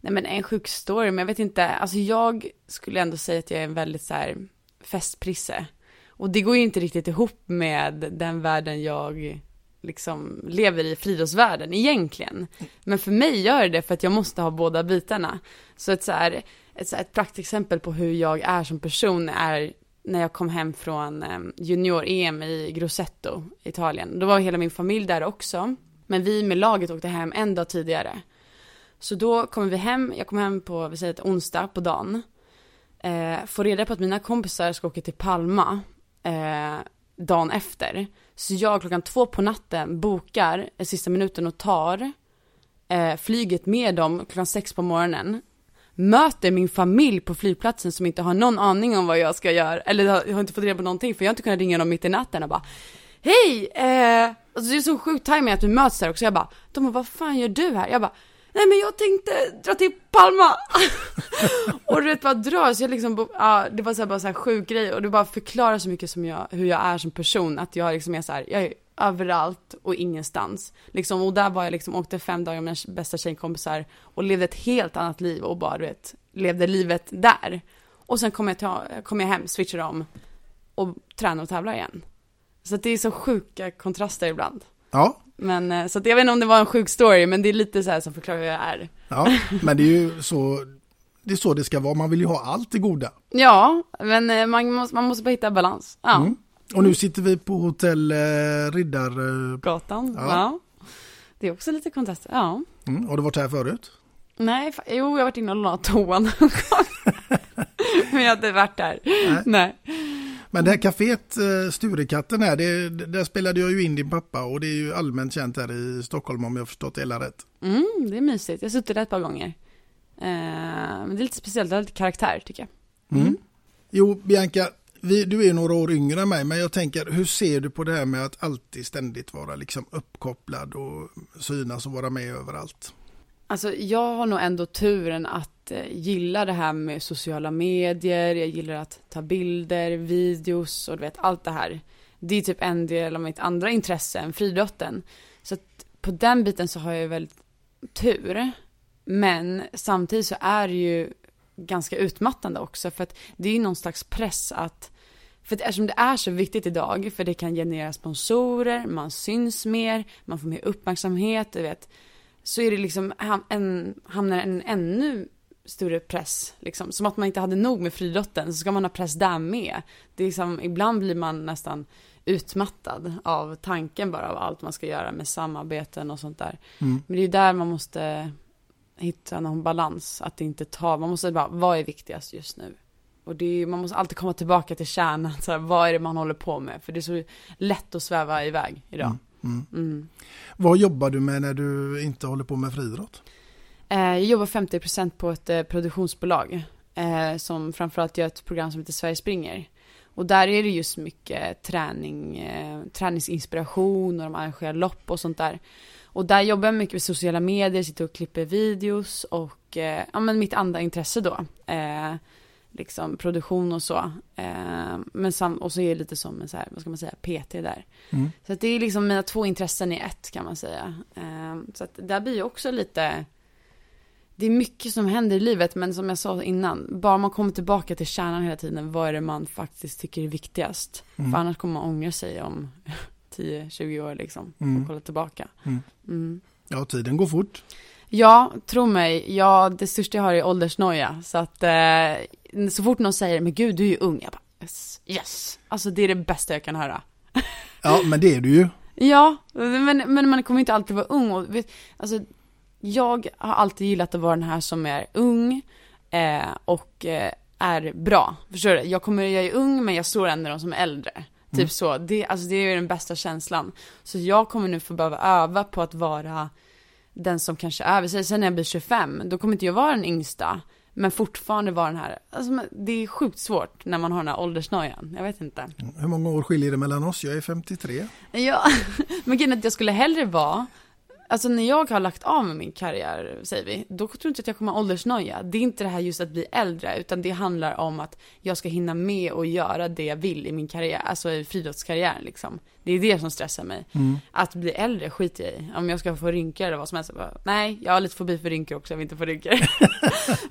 Speaker 2: nej men en sjuk story, men jag vet inte, alltså jag skulle ändå säga att jag är en väldigt så här festprisse. Och det går ju inte riktigt ihop med den världen jag liksom lever i, friidrottsvärlden egentligen. Men för mig gör det det för att jag måste ha båda bitarna. Så ett, så här, ett, så här, ett praktexempel på hur jag är som person är när jag kom hem från ehm, junior-EM i Grosseto, Italien. Då var hela min familj där också. Men vi med laget åkte hem en dag tidigare. Så då kommer vi hem, jag kommer hem på, vi säger ett onsdag på dagen. Eh, får reda på att mina kompisar ska åka till Palma eh, dagen efter. Så jag klockan två på natten bokar sista minuten och tar eh, flyget med dem klockan sex på morgonen. Möter min familj på flygplatsen som inte har någon aning om vad jag ska göra. Eller jag har inte fått reda på någonting för jag har inte kunnat ringa dem mitt i natten och bara Hej! Eh, alltså det är så sjukt timing att vi möts där också. Jag bara, de bara, vad fan gör du här? Jag bara, nej men jag tänkte dra till Palma. och du vet bara drar, så jag liksom, ja det var så här, bara så här sjuk grej och det bara förklarar så mycket som jag, hur jag är som person. Att jag liksom är så här, jag är överallt och ingenstans. Liksom, och där var jag liksom, åkte fem dagar med mina bästa tjejkompisar och levde ett helt annat liv och bara du vet, levde livet där. Och sen kom jag, ta, kom jag hem, switchade om och tränade och tävlade igen. Så att det är så sjuka kontraster ibland.
Speaker 1: Ja,
Speaker 2: Men eh, så att jag vet inte om det var en sjuk story, men det är lite så här som förklarar hur jag är.
Speaker 1: ja, men det är ju så det är så det ska vara. Man vill ju ha allt det goda.
Speaker 2: Ja, men eh, man måste, man måste bara hitta balans. Ja,
Speaker 1: Mm. Och nu sitter vi på hotell eh, Riddar... Eh. Ja.
Speaker 2: Ja. Det är också lite kontraster. Ja.
Speaker 1: mm, har du varit här förut?
Speaker 2: Nej, jo, jag har varit inne och lånat toan någon gång. Men jag har inte varit där.
Speaker 1: Nej.
Speaker 2: Nej.
Speaker 1: Men det här kaféet eh, Sturekatten här, det, där spelade jag ju in din pappa och det är ju allmänt känt här i Stockholm om jag har förstått det hela rätt.
Speaker 2: Mm, det är mysigt. Jag har suttit där ett par gånger. Eh, men det är lite speciellt, det har lite karaktär tycker jag.
Speaker 1: Mm. Jo, Bianca, vi, du är några år yngre än mig, men jag tänker, hur ser du på det här med att alltid ständigt vara liksom uppkopplad och synas och vara med överallt?
Speaker 2: Alltså jag har nog ändå turen att eh, gilla det här med sociala medier, jag gillar att ta bilder, videos och du vet allt det här. Det är typ en del av mitt andra intresse än friidrotten. Så att på den biten så har jag väldigt tur. Men samtidigt så är det ju ganska utmattande också för att det är ju någon slags press att för att eftersom det är så viktigt idag, för det kan generera sponsorer, man syns mer, man får mer uppmärksamhet, du vet. Så är det liksom, ham- en, hamnar en ännu större press, liksom. Som att man inte hade nog med friidrotten, så ska man ha press där med. Det är liksom, ibland blir man nästan utmattad av tanken bara av allt man ska göra med samarbeten och sånt där.
Speaker 1: Mm.
Speaker 2: Men det är ju där man måste hitta någon balans, att det inte tar, man måste bara, vad är viktigast just nu? Och det är, man måste alltid komma tillbaka till kärnan, så här, vad är det man håller på med? För det är så lätt att sväva iväg idag.
Speaker 1: Mm.
Speaker 2: Mm.
Speaker 1: Vad jobbar du med när du inte håller på med friidrott?
Speaker 2: Eh, jag jobbar 50% på ett eh, produktionsbolag eh, som framförallt gör ett program som heter Sverige springer. Och där är det just mycket träning, träningsinspiration och de arrangerar lopp och sånt där. Och där jobbar jag mycket med sociala medier, sitter och klipper videos och ja men mitt andra intresse då. Liksom produktion och så. Eh, men sam- och så är det lite som en så här, vad ska man säga, PT där.
Speaker 1: Mm.
Speaker 2: Så att det är liksom mina två intressen i ett kan man säga. Eh, så att där blir ju också lite, det är mycket som händer i livet men som jag sa innan, bara man kommer tillbaka till kärnan hela tiden, vad är det man faktiskt tycker är viktigast?
Speaker 1: Mm.
Speaker 2: För annars kommer man ångra sig om 10-20 år liksom,
Speaker 1: Mm.
Speaker 2: och kolla tillbaka.
Speaker 1: Mm.
Speaker 2: Mm.
Speaker 1: Ja, tiden går fort.
Speaker 2: Ja, tro mig, ja, det största jag har är åldersnoja. Så att eh, så fort någon säger, men gud du är ju ung, jag bara yes, yes. Alltså det är det bästa jag kan höra.
Speaker 1: Ja, men det är du ju.
Speaker 2: Ja, men, men man kommer inte alltid vara ung och vet, alltså jag har alltid gillat att vara den här som är ung eh, och eh, är bra. Förstår du? Jag kommer, jag är ung men jag står ändå de som är äldre. Typ
Speaker 1: Mm.
Speaker 2: så. Det, alltså det är ju den bästa känslan. Så jag kommer nu få behöva öva på att vara den som kanske är över sig. Sen när jag blir 25, då kommer inte jag vara den yngsta. Men fortfarande vara den här, alltså det är sjukt svårt när man har den här åldersnojan. Jag vet inte.
Speaker 1: Hur många år skiljer det mellan oss? Jag är 53.
Speaker 2: Ja, men grejen att jag skulle hellre vara, alltså när jag har lagt av med min karriär, säger vi, då tror jag inte att jag kommer ha åldersnoja. Det är inte det här just att bli äldre, utan det handlar om att jag ska hinna med och göra det jag vill i min karriär, alltså i friidrottskarriären liksom. Det är det som stressar mig.
Speaker 1: Mm.
Speaker 2: Att bli äldre skiter jag i. Om jag ska få rynkor eller vad som helst, bara, nej, jag har lite fobi för rynkor också, jag vill inte få rynkor.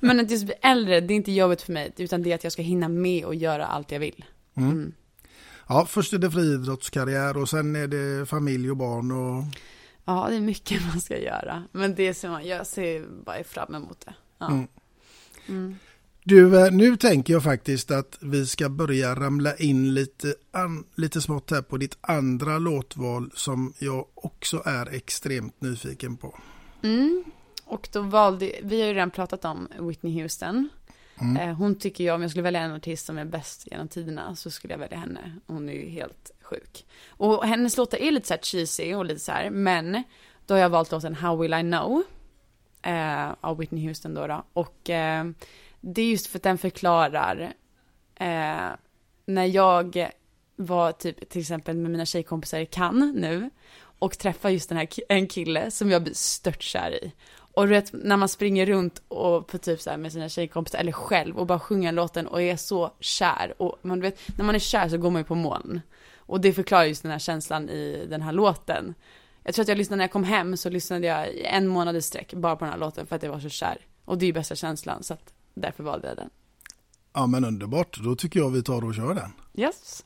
Speaker 2: men att just bli äldre, det är inte jobbet för mig, utan det är att jag ska hinna med och göra allt jag vill.
Speaker 1: Mm.
Speaker 2: Mm.
Speaker 1: Ja, först är det friidrottskarriär och sen är det familj och barn och
Speaker 2: Ja, det är mycket man ska göra. Men det som man, jag ser bara fram emot det. Ja.
Speaker 1: Mm.
Speaker 2: Mm.
Speaker 1: Du, eh, nu tänker jag faktiskt att vi ska börja ramla in lite, an, lite smått här på ditt andra låtval som jag också är extremt nyfiken på.
Speaker 2: Mm. Och då valde, vi har ju redan pratat om Whitney Houston.
Speaker 1: Mm.
Speaker 2: Eh, hon tycker jag, om jag skulle välja en artist som är bäst genom tiderna så skulle jag välja henne. Hon är ju helt sjuk. Och hennes låtar är lite så här cheesy och lite så här, men då har jag valt låten How Will I Know. Eh, av Whitney Houston då. då. Och eh, det är just för att den förklarar eh, när jag var typ till exempel med mina tjejkompisar i Cannes nu och träffar just den här en kille som jag blir störtkär i. Och du vet, när man springer runt och på typ så här med sina tjejkompisar eller själv och bara sjunger låten och är så kär. Och man vet, när man är kär så går man ju på moln. Och det förklarar just den här känslan i den här låten. Jag tror att jag lyssnade när jag kom hem så lyssnade jag i en månad i sträck bara på den här låten för att jag var så kär. Och det är ju bästa känslan så att därför valde jag den.
Speaker 1: Ja, men underbart. Då tycker jag vi tar och kör den.
Speaker 2: Yes.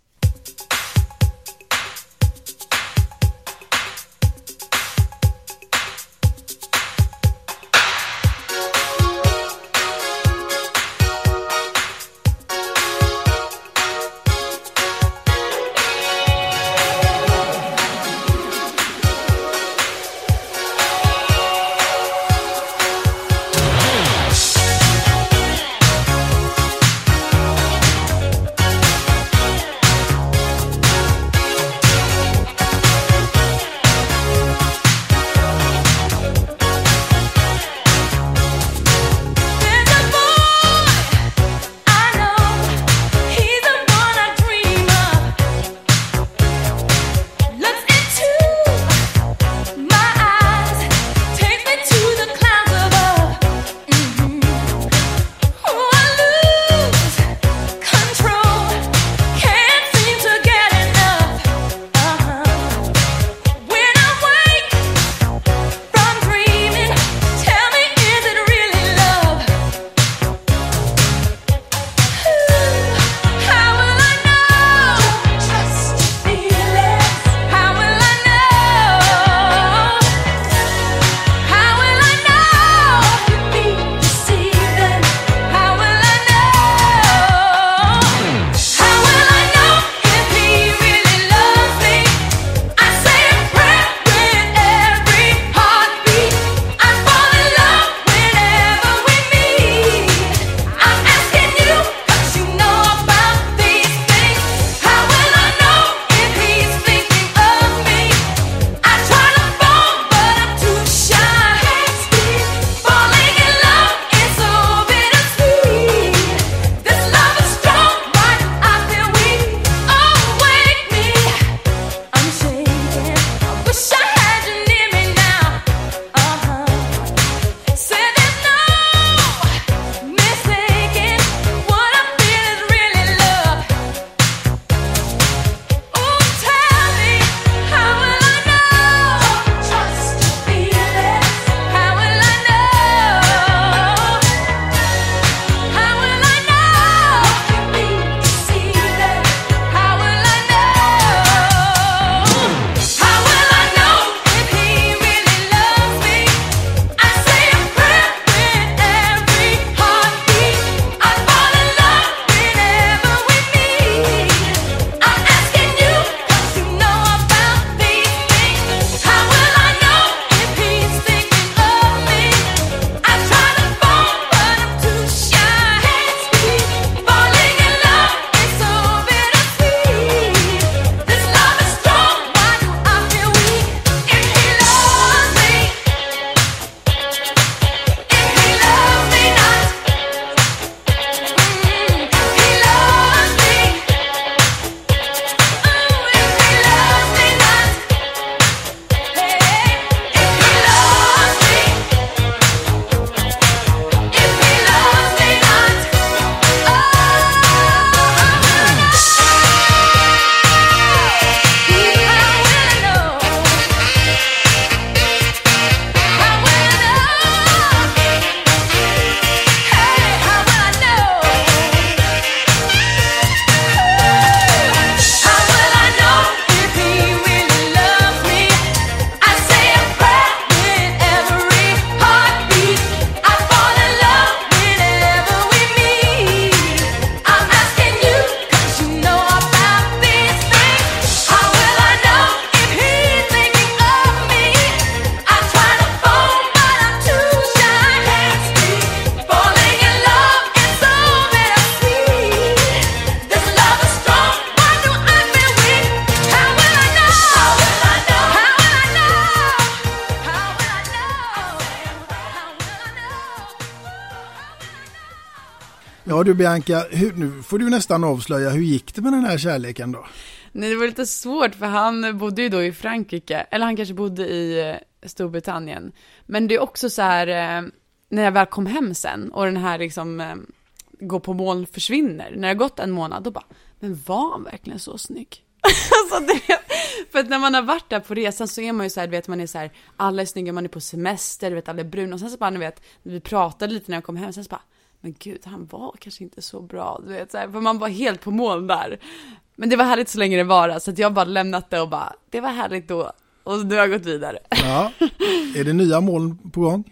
Speaker 1: Ja du Bianca, hur, nu får du nästan avslöja, hur gick det med den här kärleken då?
Speaker 2: Nej, det var lite svårt för han bodde ju då i Frankrike, eller han kanske bodde i eh, Storbritannien. Men det är också så här, eh, när jag väl kom hem sen och den här liksom eh, gå på mål försvinner, när det har gått en månad, då bara, men var han verkligen så snygg? alltså, det, för att när man har varit där på resan så är man ju så här, du vet man är så här, alla är snygga, man är på semester, du vet alla är bruna och sen så bara, ni vet, vi pratade lite när jag kom hem, sen så bara, men gud, han var kanske inte så bra, du vet, så här, för man var helt på mål där. Men det var härligt så länge det var så att jag bara lämnat det och bara, det var härligt då, och nu har jag gått vidare.
Speaker 1: Ja, är det nya mål på gång?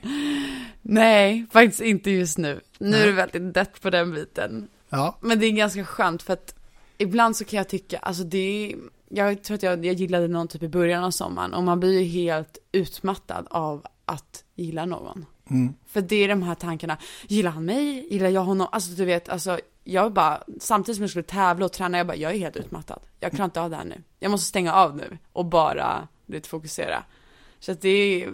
Speaker 2: Nej, faktiskt inte just nu. Nu
Speaker 1: Nej.
Speaker 2: är det väldigt dött på den biten.
Speaker 1: Ja,
Speaker 2: Men det är ganska skönt för att ibland så kan jag tycka, alltså det är, jag tror att jag, jag gillade någon typ i början av sommaren och man blir ju helt utmattad av att gilla någon.
Speaker 1: Mm.
Speaker 2: För det är de här tankarna, gillar han mig? Gillar jag honom? Alltså du vet, alltså jag bara, samtidigt som jag skulle tävla och träna, jag bara, jag är helt utmattad. Jag klarar inte av det här nu. Jag måste stänga av nu och bara, du fokusera. Så att det är,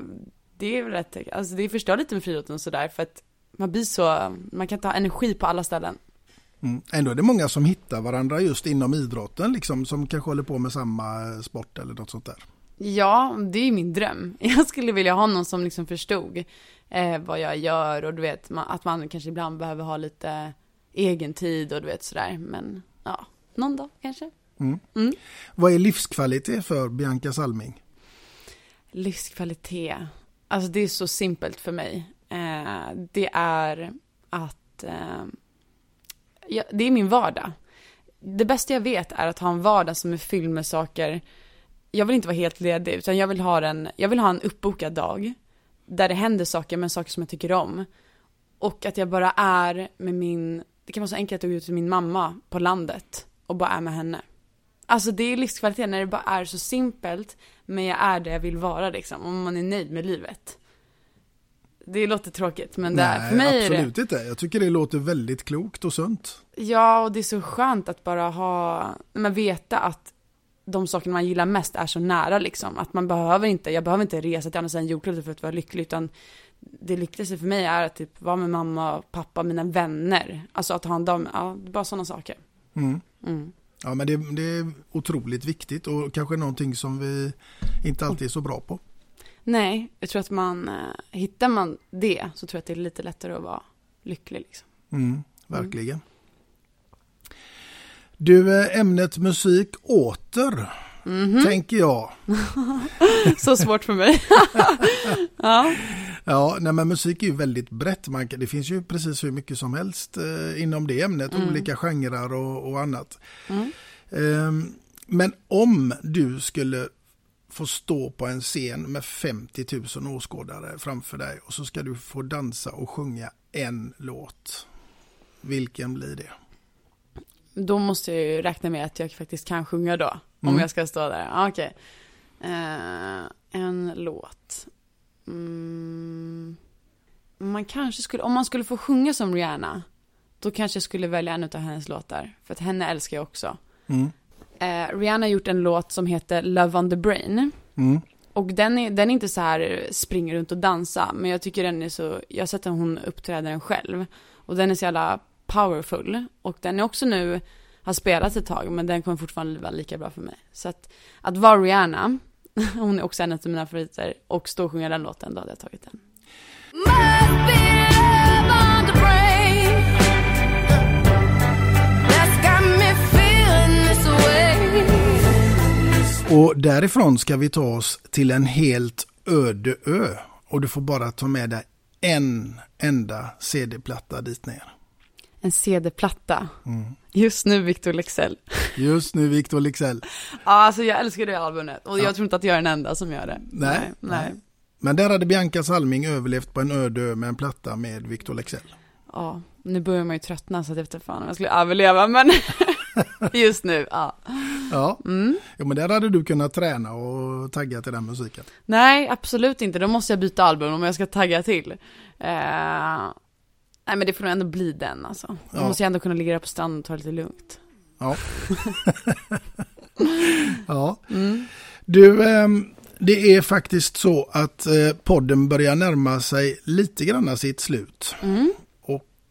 Speaker 2: det är rätt, alltså det förstör lite med friidrotten och sådär för att man blir så, man kan inte ha energi på alla ställen.
Speaker 1: mm. ändå är det många som hittar varandra just inom idrotten, liksom, som kanske håller på med samma sport eller något sånt där.
Speaker 2: Ja, det är ju min dröm. Jag skulle vilja ha någon som liksom förstod eh, vad jag gör och du vet, att man kanske ibland behöver ha lite egen tid och du vet sådär. Men ja, någon dag kanske.
Speaker 1: Mm.
Speaker 2: Mm.
Speaker 1: Vad är livskvalitet för Bianca Salming?
Speaker 2: Livskvalitet. Alltså det är så simpelt för mig. Eh, det är att, eh, ja, det är min vardag. Det bästa jag vet är att ha en vardag som är fylld med saker. Jag vill inte vara helt ledig, utan jag vill ha en, jag vill ha en uppbokad dag. Där det händer saker, men saker som jag tycker om. Och att jag bara är med min, det kan vara så enkelt att gå ut till min mamma på landet och bara är med henne. Alltså det är livskvalitet när det bara är så simpelt, men jag är det jag vill vara liksom, om man är nöjd med livet. Det låter tråkigt, men det är, för mig är det...
Speaker 1: absolut inte. Jag tycker det låter väldigt klokt och sunt.
Speaker 2: Ja, och det är så skönt att bara ha, men veta att de sakerna man gillar mest är så nära liksom. Att man behöver inte, jag behöver inte resa till andra sidan jordklotet för att vara lycklig, utan det lyckligaste för mig är att typ vara med mamma pappa, mina vänner. Alltså att ha en dag, ja, bara sådana saker.
Speaker 1: Mm.
Speaker 2: Mm.
Speaker 1: Ja, men det, det är otroligt viktigt och kanske någonting som vi inte alltid är så bra på.
Speaker 2: Nej, jag tror att man, eh, hittar man det så tror jag att det är lite lättare att vara lycklig liksom.
Speaker 1: Mm, verkligen. Du, eh, ämnet musik åter,
Speaker 2: Mhm.
Speaker 1: tänker jag.
Speaker 2: så svårt för mig. ja.
Speaker 1: Ja, nej, men musik är ju väldigt brett. Man, det finns ju precis hur mycket som helst eh, inom det ämnet,
Speaker 2: Mm.
Speaker 1: olika genrer och, och annat.
Speaker 2: Mm.
Speaker 1: Ehm, men om du skulle få stå på en scen med 50 000 åskådare framför dig och så ska du få dansa och sjunga en låt. Vilken blir det?
Speaker 2: Då måste jag ju räkna med att jag faktiskt kan sjunga då. Om
Speaker 1: Mm.
Speaker 2: jag ska stå där. Okej. Eh, en låt. Mm. Man kanske skulle, om man skulle få sjunga som Rihanna. Då kanske jag skulle välja en av hennes låtar. För att henne älskar jag också.
Speaker 1: Mm.
Speaker 2: Eh, Rihanna har gjort en låt som heter Love on the Brain.
Speaker 1: Mm.
Speaker 2: Och den är, den är inte så här springa runt och dansa, men jag tycker den är så, jag har sett att hon uppträder den själv. Och den är så jävla powerful. Och den är också nu, har spelats ett tag, men den kommer fortfarande vara lika bra för mig. Så att, att vara Rihanna, hon är också en av mina favoriter, och stå och sjunga den låten, då hade jag tagit den.
Speaker 1: Och därifrån ska vi ta oss till en helt öde ö. Och du får bara ta med dig en enda CD-platta dit ner.
Speaker 2: En CD-platta.
Speaker 1: Mm.
Speaker 2: Just nu Victor Lexell.
Speaker 1: Just nu Victor Lexell.
Speaker 2: Ja, alltså jag älskar det albumet. Och
Speaker 1: Ja.
Speaker 2: jag tror inte att jag är den enda som gör det.
Speaker 1: Nej,
Speaker 2: Nej. nej.
Speaker 1: Men där hade Bianca Salming överlevt på en öde ö med en platta med Victor Lexell.
Speaker 2: Ja, nu börjar man ju tröttna så att jag vet fan om jag skulle överleva, men just nu, ja.
Speaker 1: Ja.
Speaker 2: Mm.
Speaker 1: ja, men där hade du kunnat träna och tagga till den musiken.
Speaker 2: Nej, absolut inte. Då måste jag byta album om jag ska tagga till. Eh, nej, men det får nog ändå bli den alltså. Jag
Speaker 1: Ja.
Speaker 2: måste ju ändå kunna ligga där på stranden och ta det lite lugnt.
Speaker 1: Ja. ja.
Speaker 2: Mm.
Speaker 1: Du, ehm, det är faktiskt så att eh, podden börjar närma sig lite grann sitt slut.
Speaker 2: Mm.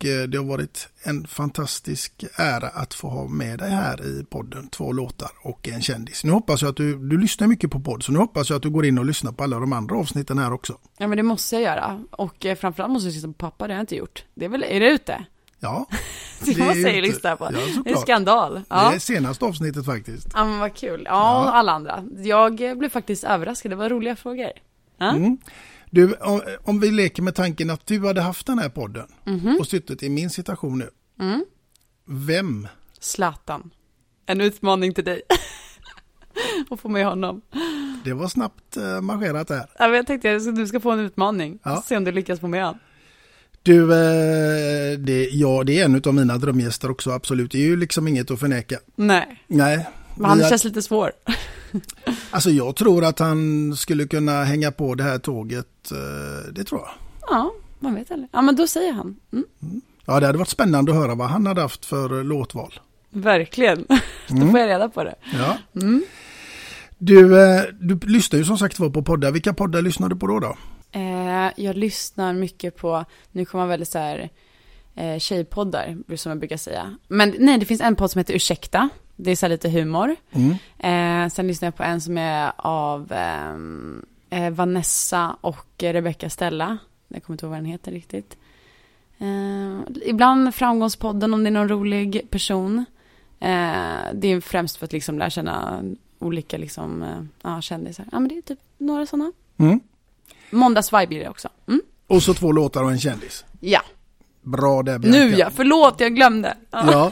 Speaker 1: Eh, det har varit en fantastisk ära att få ha med dig här i podden. Två låtar och en kändis. Nu hoppas jag att du, du lyssnar mycket på podd så nu hoppas jag att du går in och lyssnar på alla de andra avsnitten här också.
Speaker 2: Ja men det måste jag göra. Och eh, framförallt måste jag lyssna på pappa, det har jag inte gjort. Det är väl, är det ute?
Speaker 1: Ja.
Speaker 2: Det, måste jag ju lyssna på.
Speaker 1: Ja,
Speaker 2: det är skandal. Ja.
Speaker 1: Det är senaste avsnittet faktiskt.
Speaker 2: ja men vad kul. Ja, och alla andra. Jag blev faktiskt överraskad, det var roliga frågor. Ja.
Speaker 1: Mm. Du, om, om vi leker med tanken att du hade haft den här podden
Speaker 2: Mhm.
Speaker 1: och suttit i min situation nu.
Speaker 2: Mm.
Speaker 1: Vem?
Speaker 2: Zlatan. En utmaning till dig. och få med honom.
Speaker 1: Det var snabbt eh, marscherat där.
Speaker 2: Ja, jag tänkte att du ska få en utmaning.
Speaker 1: Ja.
Speaker 2: Se om du lyckas få med honom.
Speaker 1: Du, eh, det, ja, det är en av mina drömgäster också, absolut. Det är ju liksom inget att förneka.
Speaker 2: Nej,
Speaker 1: Nej.
Speaker 2: Men han känns lite svår.
Speaker 1: Alltså jag tror att han skulle kunna hänga på det här tåget. eh, Det tror jag.
Speaker 2: Ja, man vet aldrig. Ja, men då säger han. Mm.
Speaker 1: Ja, det hade varit spännande att höra vad han hade haft för låtval.
Speaker 2: Verkligen. då
Speaker 1: Mm.
Speaker 2: får jag reda på det.
Speaker 1: Ja.
Speaker 2: Mm.
Speaker 1: Du, eh, du lyssnar ju som sagt var på poddar. Vilka poddar lyssnar du på då? då?
Speaker 2: Eh, jag lyssnar mycket på, nu kommer man väldigt så här, eh, tjejpoddar, som jag brukar säga. Men nej, det finns en podd som heter Ursäkta. Det är så lite humor.
Speaker 1: Mm.
Speaker 2: Eh, sen lyssnar jag på en som är av ehm, eh, Vanessa och Rebecca Stella. Jag kommer inte ihåg vad den heter riktigt. Eh, ibland Framgångspodden om det är någon rolig person. Eh, det är främst för att liksom lära känna olika liksom, eh, ja, kändisar. Ja, men det är typ några sådana.
Speaker 1: Mm.
Speaker 2: Måndagsvibe blir det också. Mm.
Speaker 1: Och så två låtar och en kändis.
Speaker 2: Ja,
Speaker 1: Bra där Bianca.
Speaker 2: nu ja, förlåt jag glömde.
Speaker 1: Ja.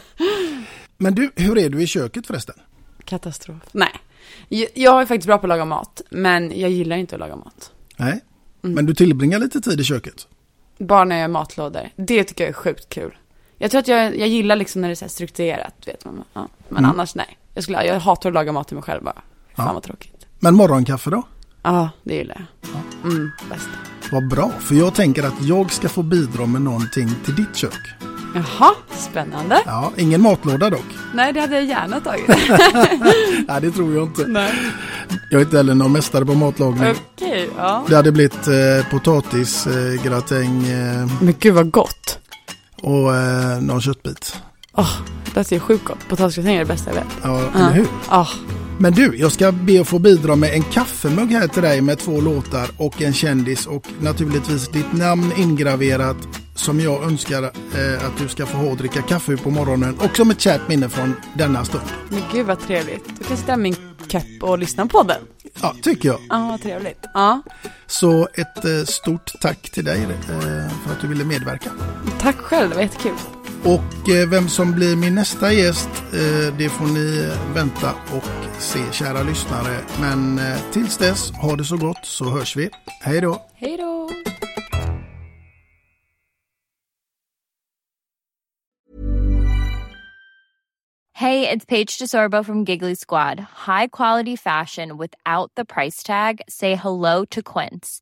Speaker 1: Men du, hur är du i köket förresten?
Speaker 2: Katastrof. Nej, jag, är faktiskt bra på att laga mat, men jag gillar inte att laga mat.
Speaker 1: Nej.
Speaker 2: Mm.
Speaker 1: Men du tillbringar lite tid i köket?
Speaker 2: Bara när jag gör matlådor. Det tycker jag är sjukt kul. Jag tror att jag, jag gillar liksom när det är så här strukturerat, vet man. Ja. Men
Speaker 1: Mm.
Speaker 2: annars nej. Jag, skulle, jag hatar att laga mat till mig själv bara. Fan
Speaker 1: Ja.
Speaker 2: vad tråkigt.
Speaker 1: Men morgonkaffe då?
Speaker 2: Ja, det gillar jag. Mm, bäst.
Speaker 1: Vad bra, för jag tänker att jag ska få bidra med någonting till ditt kök.
Speaker 2: Jaha, spännande.
Speaker 1: Ja, ingen matlåda dock.
Speaker 2: Nej, det hade jag gärna tagit.
Speaker 1: Nej, det tror jag inte.
Speaker 2: nej.
Speaker 1: Jag är inte heller någon mästare på matlagning.
Speaker 2: Okej, ja.
Speaker 1: Det hade blivit eh, potatisgratäng eh,
Speaker 2: Men gud vad gott.
Speaker 1: och eh, någon köttbit.
Speaker 2: Åh, det ser sjukt gott. Potatisgratäng är det bästa jag vet.
Speaker 1: Ja, eller hur?
Speaker 2: Ja.
Speaker 1: Men du, jag ska be att få bidra med en kaffemugg här till dig med två låtar och en kändis och naturligtvis ditt namn ingraverat som jag önskar eh, att du ska få ha och dricka kaffe på morgonen och som ett kärt minne från denna stund.
Speaker 2: Men gud vad trevligt. Då kan sitta med min kepp och lyssna på podden.
Speaker 1: Ja, tycker jag.
Speaker 2: Ja, vad trevligt. Ja,
Speaker 1: Så ett eh, stort tack till dig eh, för att du ville medverka.
Speaker 2: tack själv. Det var jättekul.
Speaker 1: Och eh, vem som blir min nästa gäst, eh, det får ni vänta och se kära lyssnare. Men eh, tills dess, ha det så gott så hörs vi. Hej då!
Speaker 2: Hej då!
Speaker 7: Hey, it's Paige DeSorbo from Giggly Squad. High quality fashion without the price tag. Say hello to Quince.